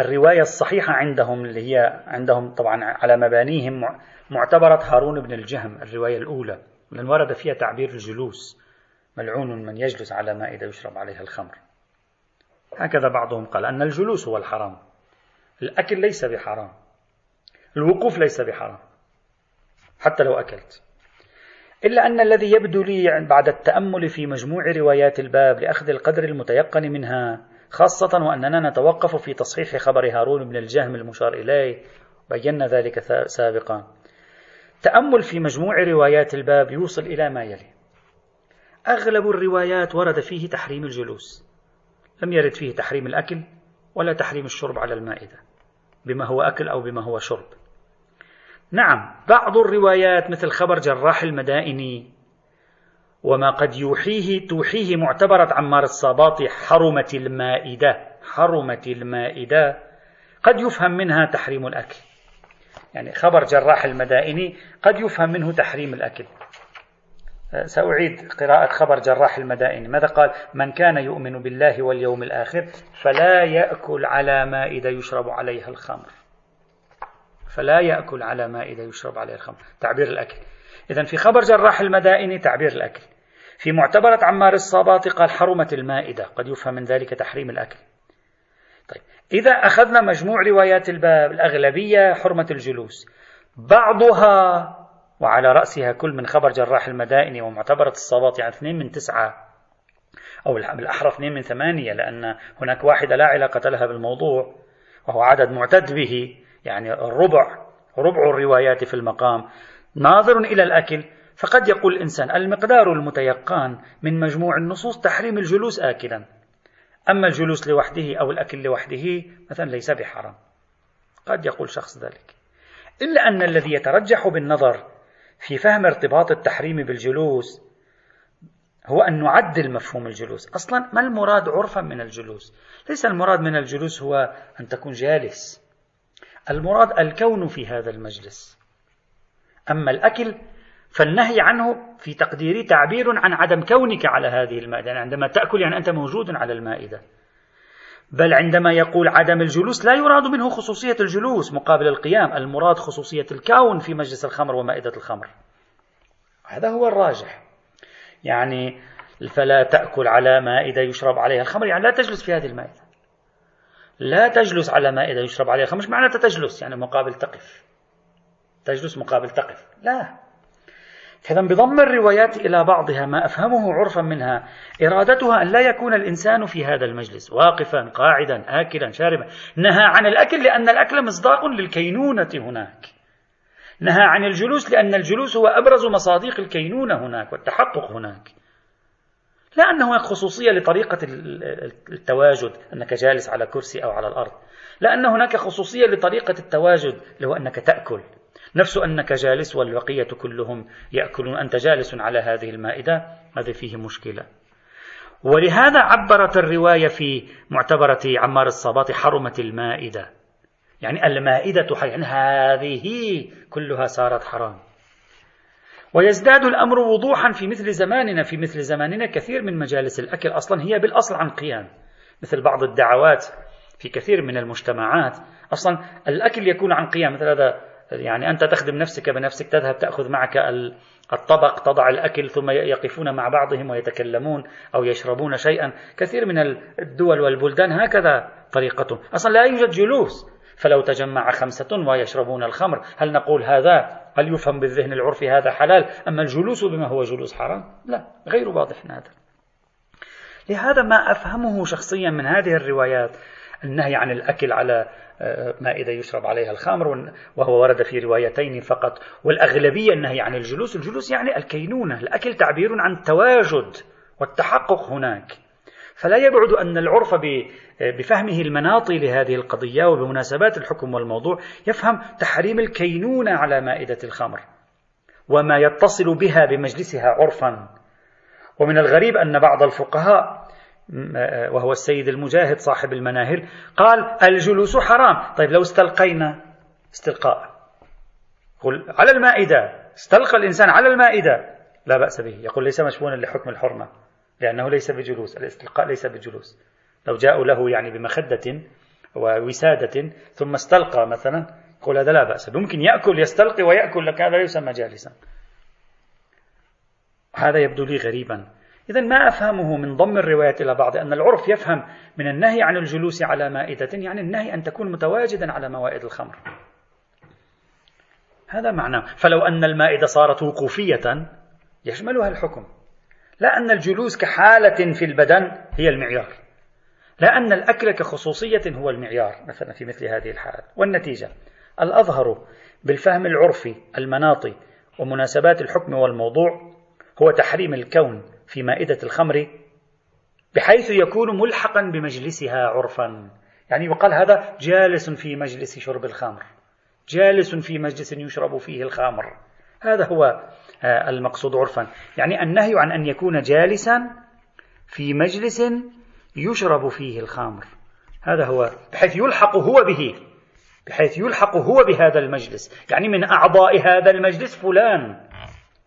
الرواية الصحيحة عندهم اللي هي عندهم طبعا على مبانيهم معتبرة هارون بن الجهم الرواية الأولى لأن ورد فيها تعبير الجلوس ملعون من يجلس على مائدة يشرب عليها الخمر. هكذا بعضهم قال أن الجلوس هو الحرام. الأكل ليس بحرام. الوقوف ليس بحرام. حتى لو أكلت. إلا أن الذي يبدو لي بعد التأمل في مجموع روايات الباب لأخذ القدر المتيقن منها خاصة وأننا نتوقف في تصحيح خبر هارون بن الجهم المشار إليه بينا ذلك سابقا. تأمل في مجموع روايات الباب يوصل إلى ما يلي. أغلب الروايات ورد فيه تحريم الجلوس. لم يرد فيه تحريم الأكل ولا تحريم الشرب على المائدة بما هو أكل أو بما هو شرب. نعم بعض الروايات مثل خبر جراح المدائني وما قد يوحيه توحيه معتبرة عمار الصباطي حرمت المائدة حرمت المائدة. قد يفهم منها تحريم الأكل. يعني خبر جراح المدائني قد يفهم منه تحريم الأكل. سأعيد قراءة خبر جراح المدائن ماذا قال؟ من كان يؤمن بالله واليوم الآخر فلا يأكل على مائدة يشرب عليها الخمر. فلا يأكل على مائدة يشرب عليها الخمر. تعبير الأكل. إذا في خبر جراح المدائن تعبير الأكل. في معتبرة عمار الصابات قال حرمت المائدة. قد يفهم من ذلك تحريم الأكل. طيب إذا أخذنا مجموع روايات الباب الأغلبية حرمة الجلوس. بعضها وعلى رأسها كل من خبر جراح المدائن ومعتبرة الصباط يعني اثنين من تسعة أو بالأحرى اثنين من ثمانية لأن هناك واحدة لا علاقة لها بالموضوع وهو عدد معتد به يعني الربع ربع الروايات في المقام. ناظر إلى الأكل فقد يقول الإنسان المقدار المتيقن من مجموع النصوص تحريم الجلوس آكلا. أما الجلوس لوحده أو الأكل لوحده مثلا ليس بحرام. قد يقول شخص ذلك. إلا أن الذي يترجح بالنظر في فهم ارتباط التحريم بالجلوس هو أن نعدل مفهوم الجلوس. أصلا ما المراد عرفا من الجلوس؟ ليس المراد من الجلوس هو أن تكون جالس. المراد الكون في هذا المجلس. أما الأكل فالنهي عنه في تقديري تعبير عن عدم كونك على هذه المائدة يعني عندما تأكل يعني أنت موجود على المائدة. بل عندما يقول عدم الجلوس لا يراد منه خصوصية الجلوس مقابل القيام المراد خصوصية الكون في مجلس الخمر ومائدة الخمر. هذا هو الراجح. يعني فلا تأكل على مائدة يشرب عليها الخمر يعني لا تجلس في هذه المائدة. لا تجلس على مائدة يشرب عليها الخمر مش معناتها تجلس يعني مقابل تقف. تجلس مقابل تقف. لا. إذا بضم الروايات إلى بعضها ما أفهمه عرفا منها. إرادتها أن لا يكون الإنسان في هذا المجلس. واقفا قاعدا آكلا شاربا. نهى عن الأكل لأن الأكل مصداق للكينونة هناك. نهى عن الجلوس لأن الجلوس هو أبرز مصاديق الكينونة هناك والتحقق هناك. لا أنه هناك خصوصية لطريقة التواجد أنك جالس على كرسي أو على الأرض. لا أن هناك خصوصية لطريقة التواجد اللي هو أنك تأكل. نفس أنك جالس والبقية كلهم يأكلون. أنت جالس على هذه المائدة هذا فيه مشكلة. ولهذا عبرت الرواية في معتبرة عمار الصباط حرمت المائدة. يعني المائدة يعني هذه كلها صارت حرام. ويزداد الأمر وضوحا في مثل زماننا في مثل زماننا كثير من مجالس الأكل أصلا هي بالأصل عن قيام. مثل بعض الدعوات في كثير من المجتمعات. أصلا الأكل يكون عن قيام مثل هذا يعني أنت تخدم نفسك بنفسك تذهب تأخذ معك الطبق تضع الأكل ثم يقفون مع بعضهم ويتكلمون أو يشربون شيئا. كثير من الدول والبلدان هكذا طريقتهم. أصلا لا يوجد جلوس. فلو تجمع خمسة ويشربون الخمر هل نقول هذا هل يفهم بالذهن العرفي هذا حلال؟ أما الجلوس بما هو جلوس حرام؟ لا غير واضح هذا. لهذا ما أفهمه شخصيا من هذه الروايات النهي عن الأكل على مائدة يشرب عليها الخمر وهو ورد في روايتين فقط. والأغلبية النهي عن الجلوس الجلوس يعني الكينونة الأكل تعبير عن التواجد والتحقق هناك. فلا يبعد أن العرف بفهمه المناطي لهذه القضية وبمناسبات الحكم والموضوع يفهم تحريم الكينونة على مائدة الخمر وما يتصل بها بمجلسها عرفا. ومن الغريب أن بعض الفقهاء وهو السيد المجاهد صاحب المناهل. قال الجلوس حرام. طيب لو استلقينا استلقاء قل على المائدة. استلقى الإنسان على المائدة. لا بأس به. يقول ليس مشبونا لحكم الحرمة لأنه ليس بجلوس. الاستلقاء ليس بجلوس. لو جاءوا له يعني بمخدة ووسادة ثم استلقى مثلا يقول هذا لا بأس ممكن يأكل يستلقي ويأكل لك هذا لا يسمى جالسا. هذا يبدو لي غريبا. إذا ما أفهمه من ضم الروايات إلى بعض؟ أن العرف يفهم من النهي عن الجلوس على مائدة يعني النهي أن تكون متواجدا على موائد الخمر. هذا معناه. فلو أن المائدة صارت وقوفية يشملها الحكم. لا أن الجلوس كحالة في البدن هي المعيار. لا أن الأكل كخصوصية هو المعيار مثلا في مثل هذه الحالة والنتيجة؟ الأظهر بالفهم العرفي المناطي ومناسبات الحكم والموضوع هو تحريم الكون في مائدة الخمر بحيث يكون ملحقا بمجلسها عرفا. يعني يقال هذا جالس في مجلس شرب الخمر جالس في مجلس يشرب فيه الخمر. هذا هو آه، المقصود عرفا. يعني النهي عن أن يكون جالسا في مجلس يشرب فيه الخمر. هذا هو بحيث يلحق هو به بحيث يلحق هو بهذا المجلس. يعني من أعضاء هذا المجلس فلان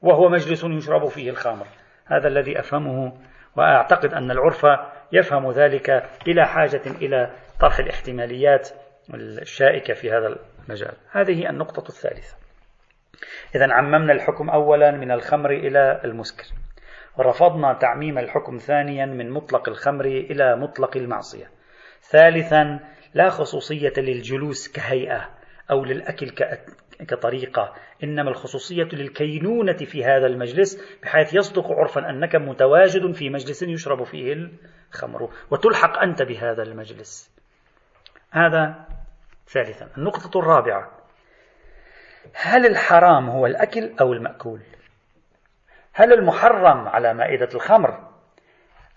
وهو مجلس يشرب فيه الخمر. هذا الذي أفهمه وأعتقد أن العرف يفهم ذلك بلا حاجة إلى طرح الاحتماليات الشائكة في هذا المجال. هذه النقطة الثالثة. إذا عممنا الحكم أولا من الخمر إلى المسكر. ورفضنا تعميم الحكم ثانيا من مطلق الخمر إلى مطلق المعصية. ثالثا لا خصوصية للجلوس كهيئة أو للأكل كطريقة. إنما الخصوصية للكينونة في هذا المجلس بحيث يصدق عرفا أنك متواجد في مجلس يشرب فيه الخمر. وتلحق أنت بهذا المجلس. هذا ثالثا. النقطة الرابعة. هل الحرام هو الأكل أو المأكول؟ هل المحرم على مائدة الخمر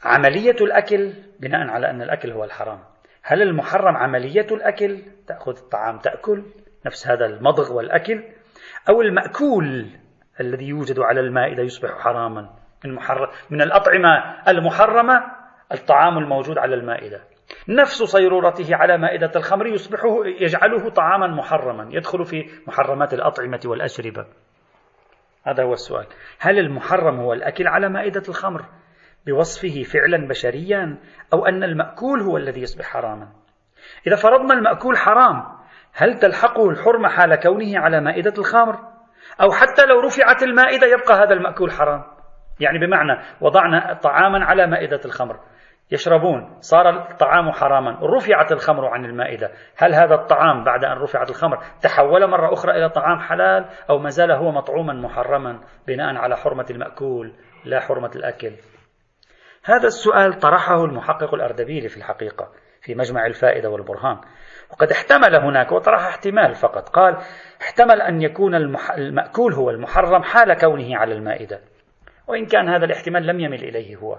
عملية الأكل؟ بناء على أن الأكل هو الحرام. هل المحرم عملية الأكل؟ تأخذ الطعام تأكل. نفس هذا المضغ والأكل أو المأكول الذي يوجد على المائدة يصبح حراما من, من الأطعمة المحرمة الطعام الموجود على المائدة نفس صيرورته على مائدة الخمر يصبح يجعله طعاما محرما يدخل في محرمات الأطعمة والأشربة. هذا هو السؤال. هل المحرم هو الأكل على مائدة الخمر بوصفه فعلا بشريا أو أن المأكول هو الذي يصبح حراما؟ إذا فرضنا المأكول حرام هل تلحقه الحرمة حال كونه على مائدة الخمر؟ أو حتى لو رفعت المائدة يبقى هذا المأكول حرام. يعني بمعنى وضعنا طعاما على مائدة الخمر. يشربون صار الطعام حراما. رفعت الخمر عن المائدة. هل هذا الطعام بعد أن رفعت الخمر تحول مرة أخرى إلى طعام حلال؟ أو ما زال هو مطعوما محرما بناء على حرمة المأكول لا حرمة الأكل؟ هذا السؤال طرحه المحقق الأردبيلي في الحقيقة. في مجمع الفائدة والبرهان. وقد احتمل هناك وطرح احتمال فقط. قال احتمل أن يكون المأكول هو المحرم حال كونه على المائدة. وإن كان هذا الاحتمال لم يمل إليه هو.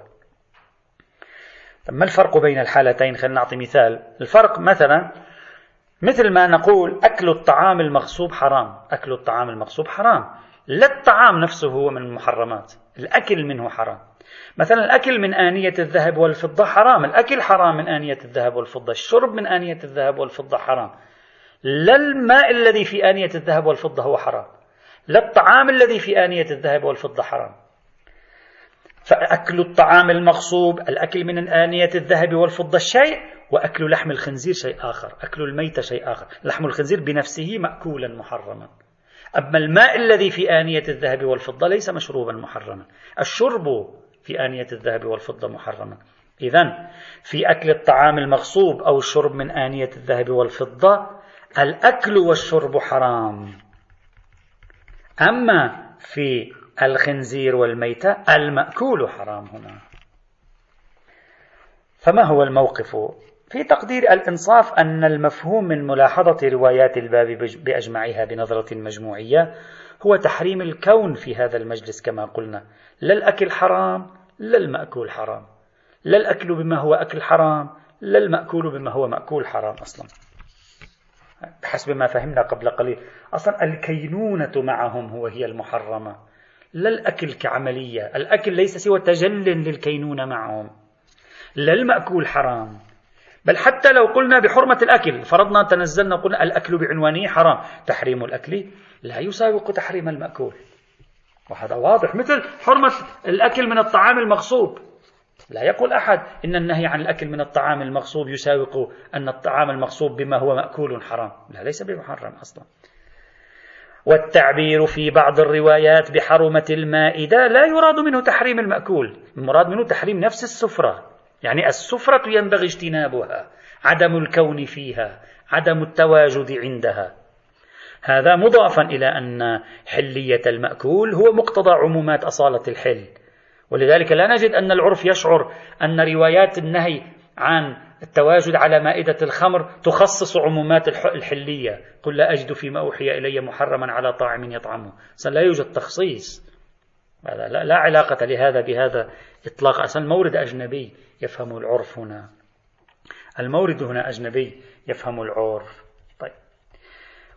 ما الفرق بين الحالتين؟ خلينا نعطي مثال. الفرق مثلا مثل ما نقول أكل الطعام المغصوب حرام. أكل الطعام المغصوب حرام. لا الطعام نفسه هو من المحرمات. الأكل منه حرام. مثلا الأكل من آنية الذهب والفضة حرام. الأكل حرام من آنية الذهب والفضة. الشرب من آنية الذهب والفضة حرام. لا الماء الذي في آنية الذهب والفضة هو حرام. لا الطعام الذي في آنية الذهب والفضة حرام. فأكل الطعام المغصوب الأكل من آنية الذهب والفضة شيء وأكل لحم الخنزير شيء آخر. أكل الميتة شيء آخر. لحم الخنزير بنفسه مأكولا محرما. أما الماء الذي في آنية الذهب والفضة ليس مشروبا محرما. الشرب في آنية الذهب والفضة محرما. إذا في أكل الطعام المغصوب أو الشرب من آنية الذهب والفضة الأكل والشرب حرام. أما في الخنزير والميتة المأكول حرام هنا. فما هو الموقف؟ في تقدير الإنصاف أن المفهوم من ملاحظة روايات الباب بأجمعها بنظرة مجموعية هو تحريم الكون في هذا المجلس كما قلنا. لا الأكل حرام لا المأكول حرام. لا الأكل بما هو أكل حرام لا المأكول بما هو مأكول حرام أصلا. بحسب ما فهمنا قبل قليل. أصلا الكينونة معهم هو هي المحرمة. لا الأكل كعملية. الأكل ليس سوى تجل للكينونة معهم. لا المأكول حرام. بل حتى لو قلنا بحرمة الأكل فرضنا تنزلنا وقلنا الأكل بعنوانه حرام. تحريم الأكل لا يساوق تحريم المأكول. وهذا واضح مثل حرمة الأكل من الطعام المغصوب. لا يقول أحد إن النهي عن الأكل من الطعام المغصوب يساوق أن الطعام المغصوب بما هو مأكول حرام. لا ليس بمحرم أصلا. والتعبير في بعض الروايات بحرمة المائدة لا يراد منه تحريم المأكول المراد منه تحريم نفس السفرة. يعني السفرة ينبغي اجتنابها عدم الكون فيها عدم التواجد عندها. هذا مضافا إلى أن حلية المأكول هو مقتضى عمومات أصالة الحل. ولذلك لا نجد أن العرف يشعر أن روايات النهي عن التواجد على مائدة الخمر تخصص عمومات الحلية. قل لا أجد فيما أوحي إلي محرما على طاعم يطعمه. لا يوجد تخصيص. لا, لا علاقة لهذا بهذا إطلاق أصلا مورد أجنبي يفهم العرف هنا. المورد هنا أجنبي يفهم العرف. طيب.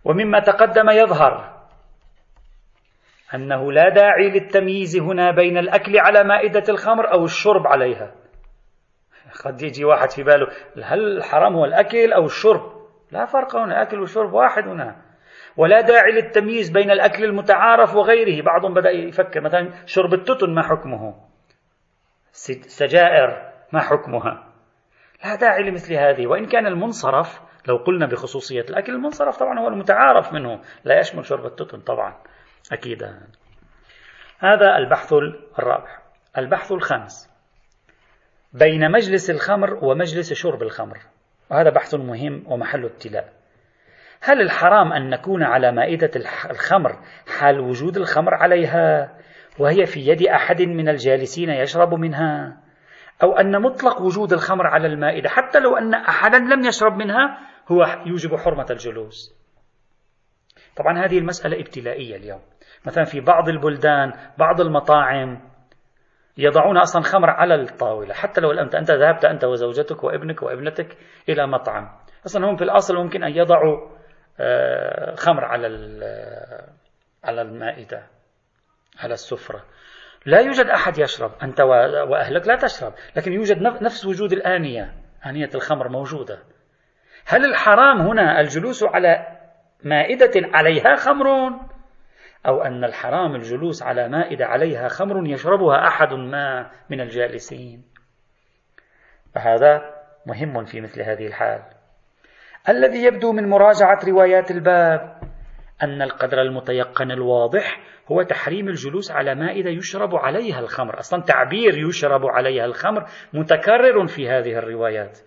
ومما تقدم يظهر أنه لا داعي للتمييز هنا بين الأكل على مائدة الخمر أو الشرب عليها. قد يجي واحد في باله هل الحرام هو الأكل أو الشرب؟ لا فرق هنا الأكل والشرب واحد هنا. ولا داعي للتمييز بين الأكل المتعارف وغيره. بعضهم بدأ يفكر مثلا شرب التتن ما حكمه؟ سجائر ما حكمها؟ لا داعي لمثل هذه. وإن كان المنصرف لو قلنا بخصوصية الأكل المنصرف طبعا هو المتعارف منه. لا يشمل شرب التتن طبعا أكيد. هذا البحث الرابع البحث الخامس. بين مجلس الخمر ومجلس شرب الخمر. وهذا بحث مهم ومحل ابتلاء. هل الحرام أن نكون على مائدة الخمر؟ حال وجود الخمر عليها؟ وهي في يد أحد من الجالسين يشرب منها. أو أن مطلق وجود الخمر على المائدة حتى لو أن أحدا لم يشرب منها هو يوجب حرمة الجلوس. طبعا هذه المسألة ابتلائية اليوم. مثلا في بعض البلدان بعض المطاعم يضعون أصلا خمر على الطاولة. حتى لو أنت أنت ذهبت أنت وزوجتك وابنك وابنتك إلى مطعم. أصلا هم في الأصل ممكن أن يضعوا آه، خمر على على المائدة. على السفرة. لا يوجد أحد يشرب. أنت وأهلك لا تشرب. لكن يوجد نفس وجود الآنية. آنية الخمر موجودة. هل الحرام هنا الجلوس على مائدة عليها خمر أو أن الحرام الجلوس على مائدة عليها خمر يشربها أحد ما من الجالسين؟ فهذا مهم في مثل هذه الحال. الذي يبدو من مراجعة روايات الباب أن القدر المتيقن الواضح هو تحريم الجلوس على مائدة يشرب عليها الخمر. أصلا تعبير يشرب عليها الخمر متكرر في هذه الروايات.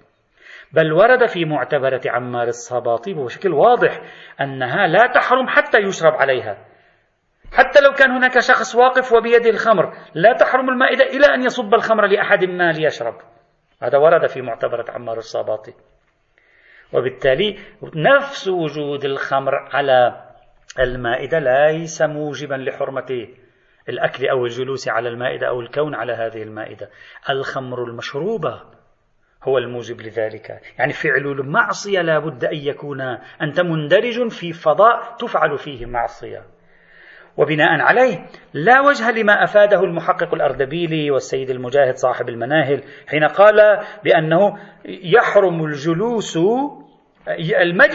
بل ورد في معتبرة عمار الصباطي بشكل واضح أنها لا تحرم حتى يشرب عليها. حتى لو كان هناك شخص واقف وبيده الخمر لا تحرم المائدة إلى أن يصب الخمر لأحد ما ليشرب. هذا ورد في معتبرة عمار الصباطي وبالتالي نفس وجود الخمر على المائدة ليس موجبا لحرمة الأكل أو الجلوس على المائدة أو الكون على هذه المائدة. الخمر المشروبة هو الموجب لذلك. يعني فعل المعصية لا بد أن يكون أنت مندرج في فضاء تفعل فيه معصية. وبناء عليه لا وجه لما أفاده المحقق الأردبيلي والسيد المجاهد صاحب المناهل حين قال بأنه يحرم الجلوس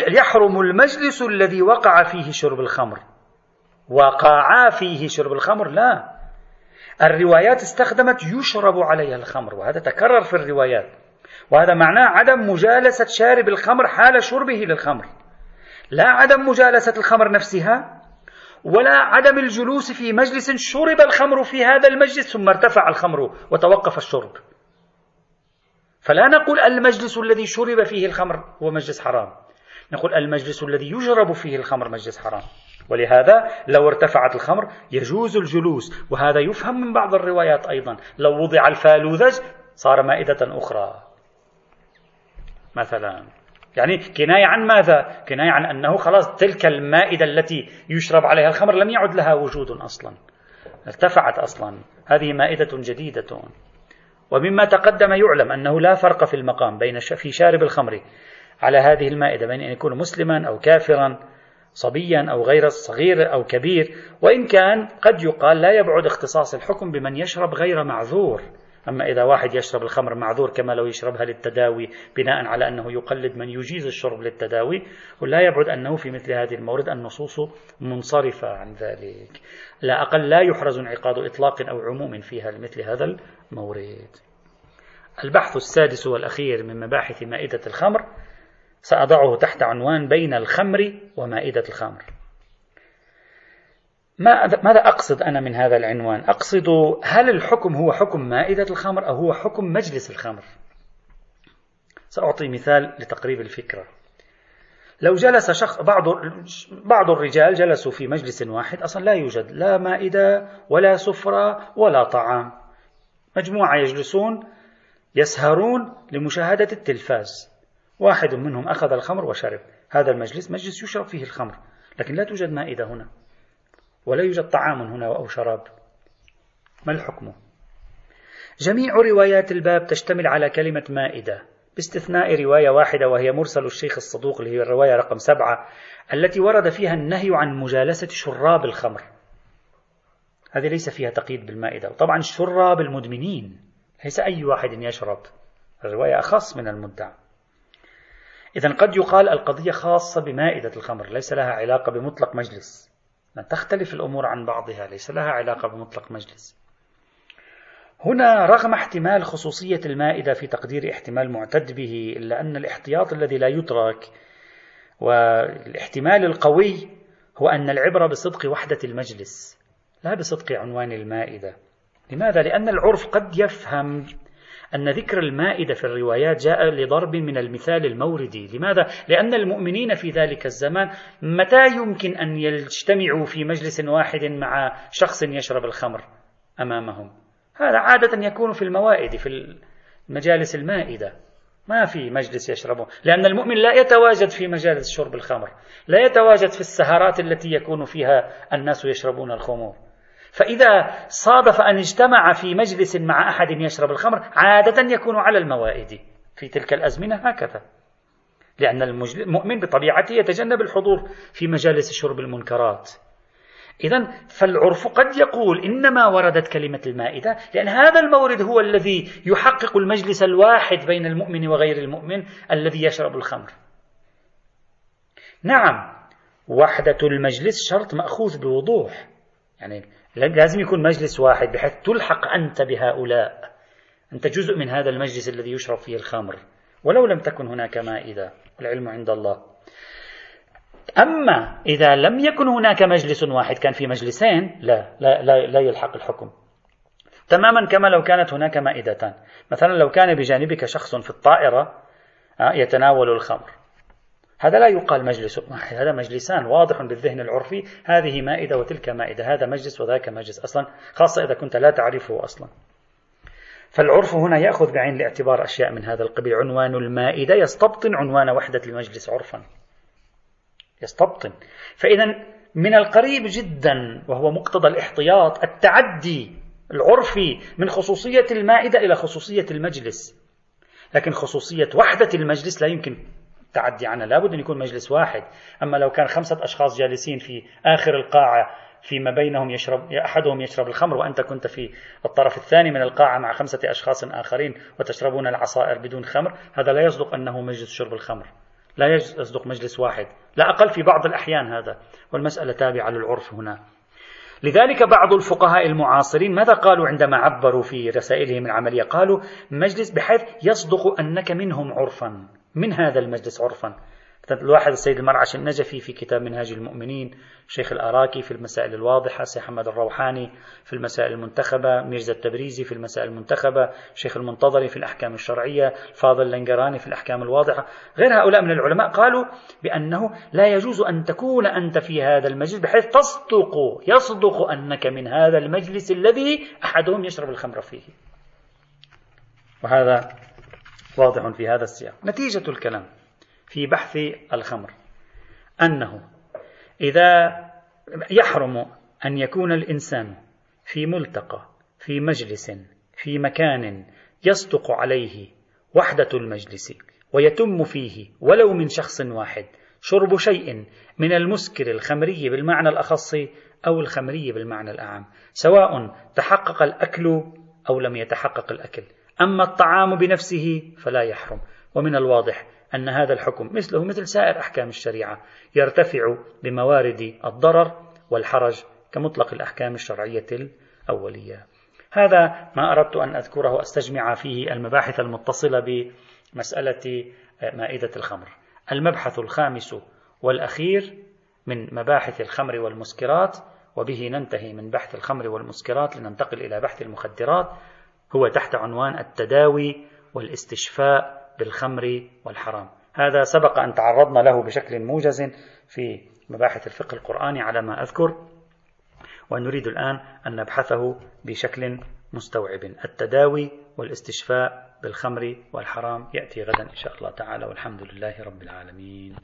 يحرم المجلس الذي وقع فيه شرب الخمر. وقع فيه شرب الخمر لا. الروايات استخدمت يشرب عليها الخمر وهذا تكرر في الروايات. وهذا معناه عدم مجالسة شارب الخمر حال شربه للخمر. لا عدم مجالسة الخمر نفسها ولا عدم الجلوس في مجلس شرب الخمر في هذا المجلس ثم ارتفع الخمر وتوقف الشرب. فلا نقول المجلس الذي شرب فيه الخمر هو مجلس حرام. نقول المجلس الذي يجرب فيه الخمر مجلس حرام. ولهذا لو ارتفعت الخمر يجوز الجلوس وهذا يفهم من بعض الروايات أيضا. لو وضع الفالوذج صار مائدة أخرى. مثلا. يعني كناية عن ماذا؟ كناية عن أنه خلاص تلك المائدة التي يشرب عليها الخمر لم يعد لها وجود أصلا. ارتفعت أصلا. هذه مائدة جديدة. ومما تقدم يعلم أنه لا فرق في المقام بين في شارب الخمر على هذه المائدة بين أن يكون مسلما أو كافرا صبيا أو غير صغير أو كبير وإن كان قد يقال لا يبعد اختصاص الحكم بمن يشرب غير معذور. أما إذا واحد يشرب الخمر معذور كما لو يشربها للتداوي بناء على أنه يقلد من يجيز الشرب للتداوي ولا يبعد أنه في مثل هذه المورد النصوص منصرفة عن ذلك. لا أقل لا يحرز انعقاد إطلاق أو عموم فيها لمثل هذا المورد البحث السادس والأخير من مباحث مائدة الخمر سأضعه تحت عنوان بين الخمر ومائدة الخمر. ماذا أقصد أنا من هذا العنوان؟ أقصد هل الحكم هو حكم مائدة الخمر أو هو حكم مجلس الخمر؟ سأعطي مثال لتقريب الفكرة. لو جلس شخص بعض بعض الرجال جلسوا في مجلس واحد أصلا لا يوجد لا مائدة ولا سفرة ولا طعام. مجموعة يجلسون يسهرون لمشاهدة التلفاز. واحد منهم أخذ الخمر وشرب. هذا المجلس مجلس يشرب فيه الخمر لكن لا توجد مائدة هنا ولا يوجد طعام هنا أو شراب. ما الحكم؟ جميع روايات الباب تشتمل على كلمة مائدة. باستثناء رواية واحدة وهي مرسل الشيخ الصدوق اللي هي الرواية رقم سبعة التي ورد فيها النهي عن مجالسة شراب الخمر. هذه ليس فيها تقييد بالمائدة. وطبعا شراب المدمنين ليس أي واحد يشرب. الرواية أخص من المدعى. إذا قد يقال القضية خاصة بمائدة الخمر ليس لها علاقة بمطلق مجلس. تختلف الأمور عن بعضها ليس لها علاقة بمطلق مجلس. هنا رغم احتمال خصوصية المائدة في تقدير احتمال معتد به إلا أن الاحتياط الذي لا يترك والإحتمال القوي هو أن العبرة بصدق وحدة المجلس. لا بصدق عنوان المائدة. لماذا؟ لأن العرف قد يفهم أن ذكر المائدة في الروايات جاء لضرب من المثال الموردي. لماذا؟ لأن المؤمنين في ذلك الزمان متى يمكن أن يجتمعوا في مجلس واحد مع شخص يشرب الخمر أمامهم؟ هذا عادة يكون في الموائد في المجالس المائدة. ما في مجلس يشربه لأن المؤمن لا يتواجد في مجالس شرب الخمر. لا يتواجد في السهرات التي يكون فيها الناس يشربون الخمور. فإذا صادف أن اجتمع في مجلس مع أحد يشرب الخمر عادة يكون على الموائد في تلك الأزمنة هكذا. لأن المؤمن بطبيعته يتجنب الحضور في مجالس شرب المنكرات. إذا فالعرف قد يقول إنما وردت كلمة المائدة لأن هذا المورد هو الذي يحقق المجلس الواحد بين المؤمن وغير المؤمن الذي يشرب الخمر. نعم وحدة المجلس شرط مأخوذ بوضوح. يعني لازم يكون مجلس واحد بحيث تلحق أنت بهؤلاء. أنت جزء من هذا المجلس الذي يشرب فيه الخمر. ولو لم تكن هناك مائدة العلم عند الله. أما إذا لم يكن هناك مجلس واحد كان في مجلسين لا لا لا, لا يلحق الحكم. تماما كما لو كانت هناك مائدتان. مثلا لو كان بجانبك شخص في الطائرة آه، يتناول الخمر. هذا لا يقال مجلس واحد هذا مجلسان واضح بالذهن العرفي. هذه مائدة وتلك مائدة هذا مجلس وذاك مجلس أصلا خاصة إذا كنت لا تعرفه أصلا. فالعرف هنا يأخذ بعين الاعتبار أشياء من هذا القبيل. عنوان المائدة يستبطن عنوان وحدة المجلس عرفا. يستبطن. فإذا من القريب جدا وهو مقتضى الاحتياط التعدي العرفي من خصوصية المائدة إلى خصوصية المجلس. لكن خصوصية وحدة المجلس لا يمكن التعدي عنها. لابد أن يكون مجلس واحد. أما لو كان خمسة أشخاص جالسين في آخر القاعة فيما بينهم يشرب أحدهم يشرب الخمر وأنت كنت في الطرف الثاني من القاعة مع خمسة أشخاص آخرين وتشربون العصائر بدون خمر هذا لا يصدق أنه مجلس شرب الخمر. لا يصدق مجلس واحد. لا أقل في بعض الأحيان هذا. والمسألة تابعة للعرف هنا. لذلك بعض الفقهاء المعاصرين ماذا قالوا عندما عبروا في رسائلهم العملية؟ قالوا مجلس بحيث يصدق أنك منهم عرفا. من هذا المجلس عرفا. الواحد السيد المرعش النجفي في كتاب منهاج المؤمنين شيخ الأراكي في المسائل الواضحة سي محمد الروحاني في المسائل المنتخبة ميرزا التبريزي في المسائل المنتخبة شيخ المنتظري في الأحكام الشرعية فاضل لنجراني في الأحكام الواضحة. غير هؤلاء من العلماء قالوا بأنه لا يجوز أن تكون أنت في هذا المجلس بحيث تصدق يصدق أنك من هذا المجلس الذي أحدهم يشرب الخمر فيه. وهذا واضح في هذا السياق. نتيجة الكلام في بحث الخمر أنه إذا يحرم أن يكون الإنسان في ملتقى في مجلس في مكان يصدق عليه وحدة المجلس ويتم فيه ولو من شخص واحد شرب شيء من المسكر الخمري بالمعنى الأخص أو الخمري بالمعنى الأعم سواء تحقق الأكل أو لم يتحقق الأكل. أما الطعام بنفسه فلا يحرم. ومن الواضح أن هذا الحكم مثله مثل سائر أحكام الشريعة يرتفع بموارد الضرر والحرج كمطلق الأحكام الشرعية الأولية. هذا ما أردت أن أذكره أستجمع فيه المباحث المتصلة بمسألة مائدة الخمر. المبحث الخامس والأخير من مباحث الخمر والمسكرات وبه ننتهي من بحث الخمر والمسكرات لننتقل إلى بحث المخدرات. هو تحت عنوان التداوي والاستشفاء بالخمر والحرام. هذا سبق أن تعرضنا له بشكل موجز في مباحث الفقه القرآني على ما أذكر ونريد الآن أن نبحثه بشكل مستوعب. التداوي والاستشفاء بالخمر والحرام يأتي غدا إن شاء الله تعالى والحمد لله رب العالمين.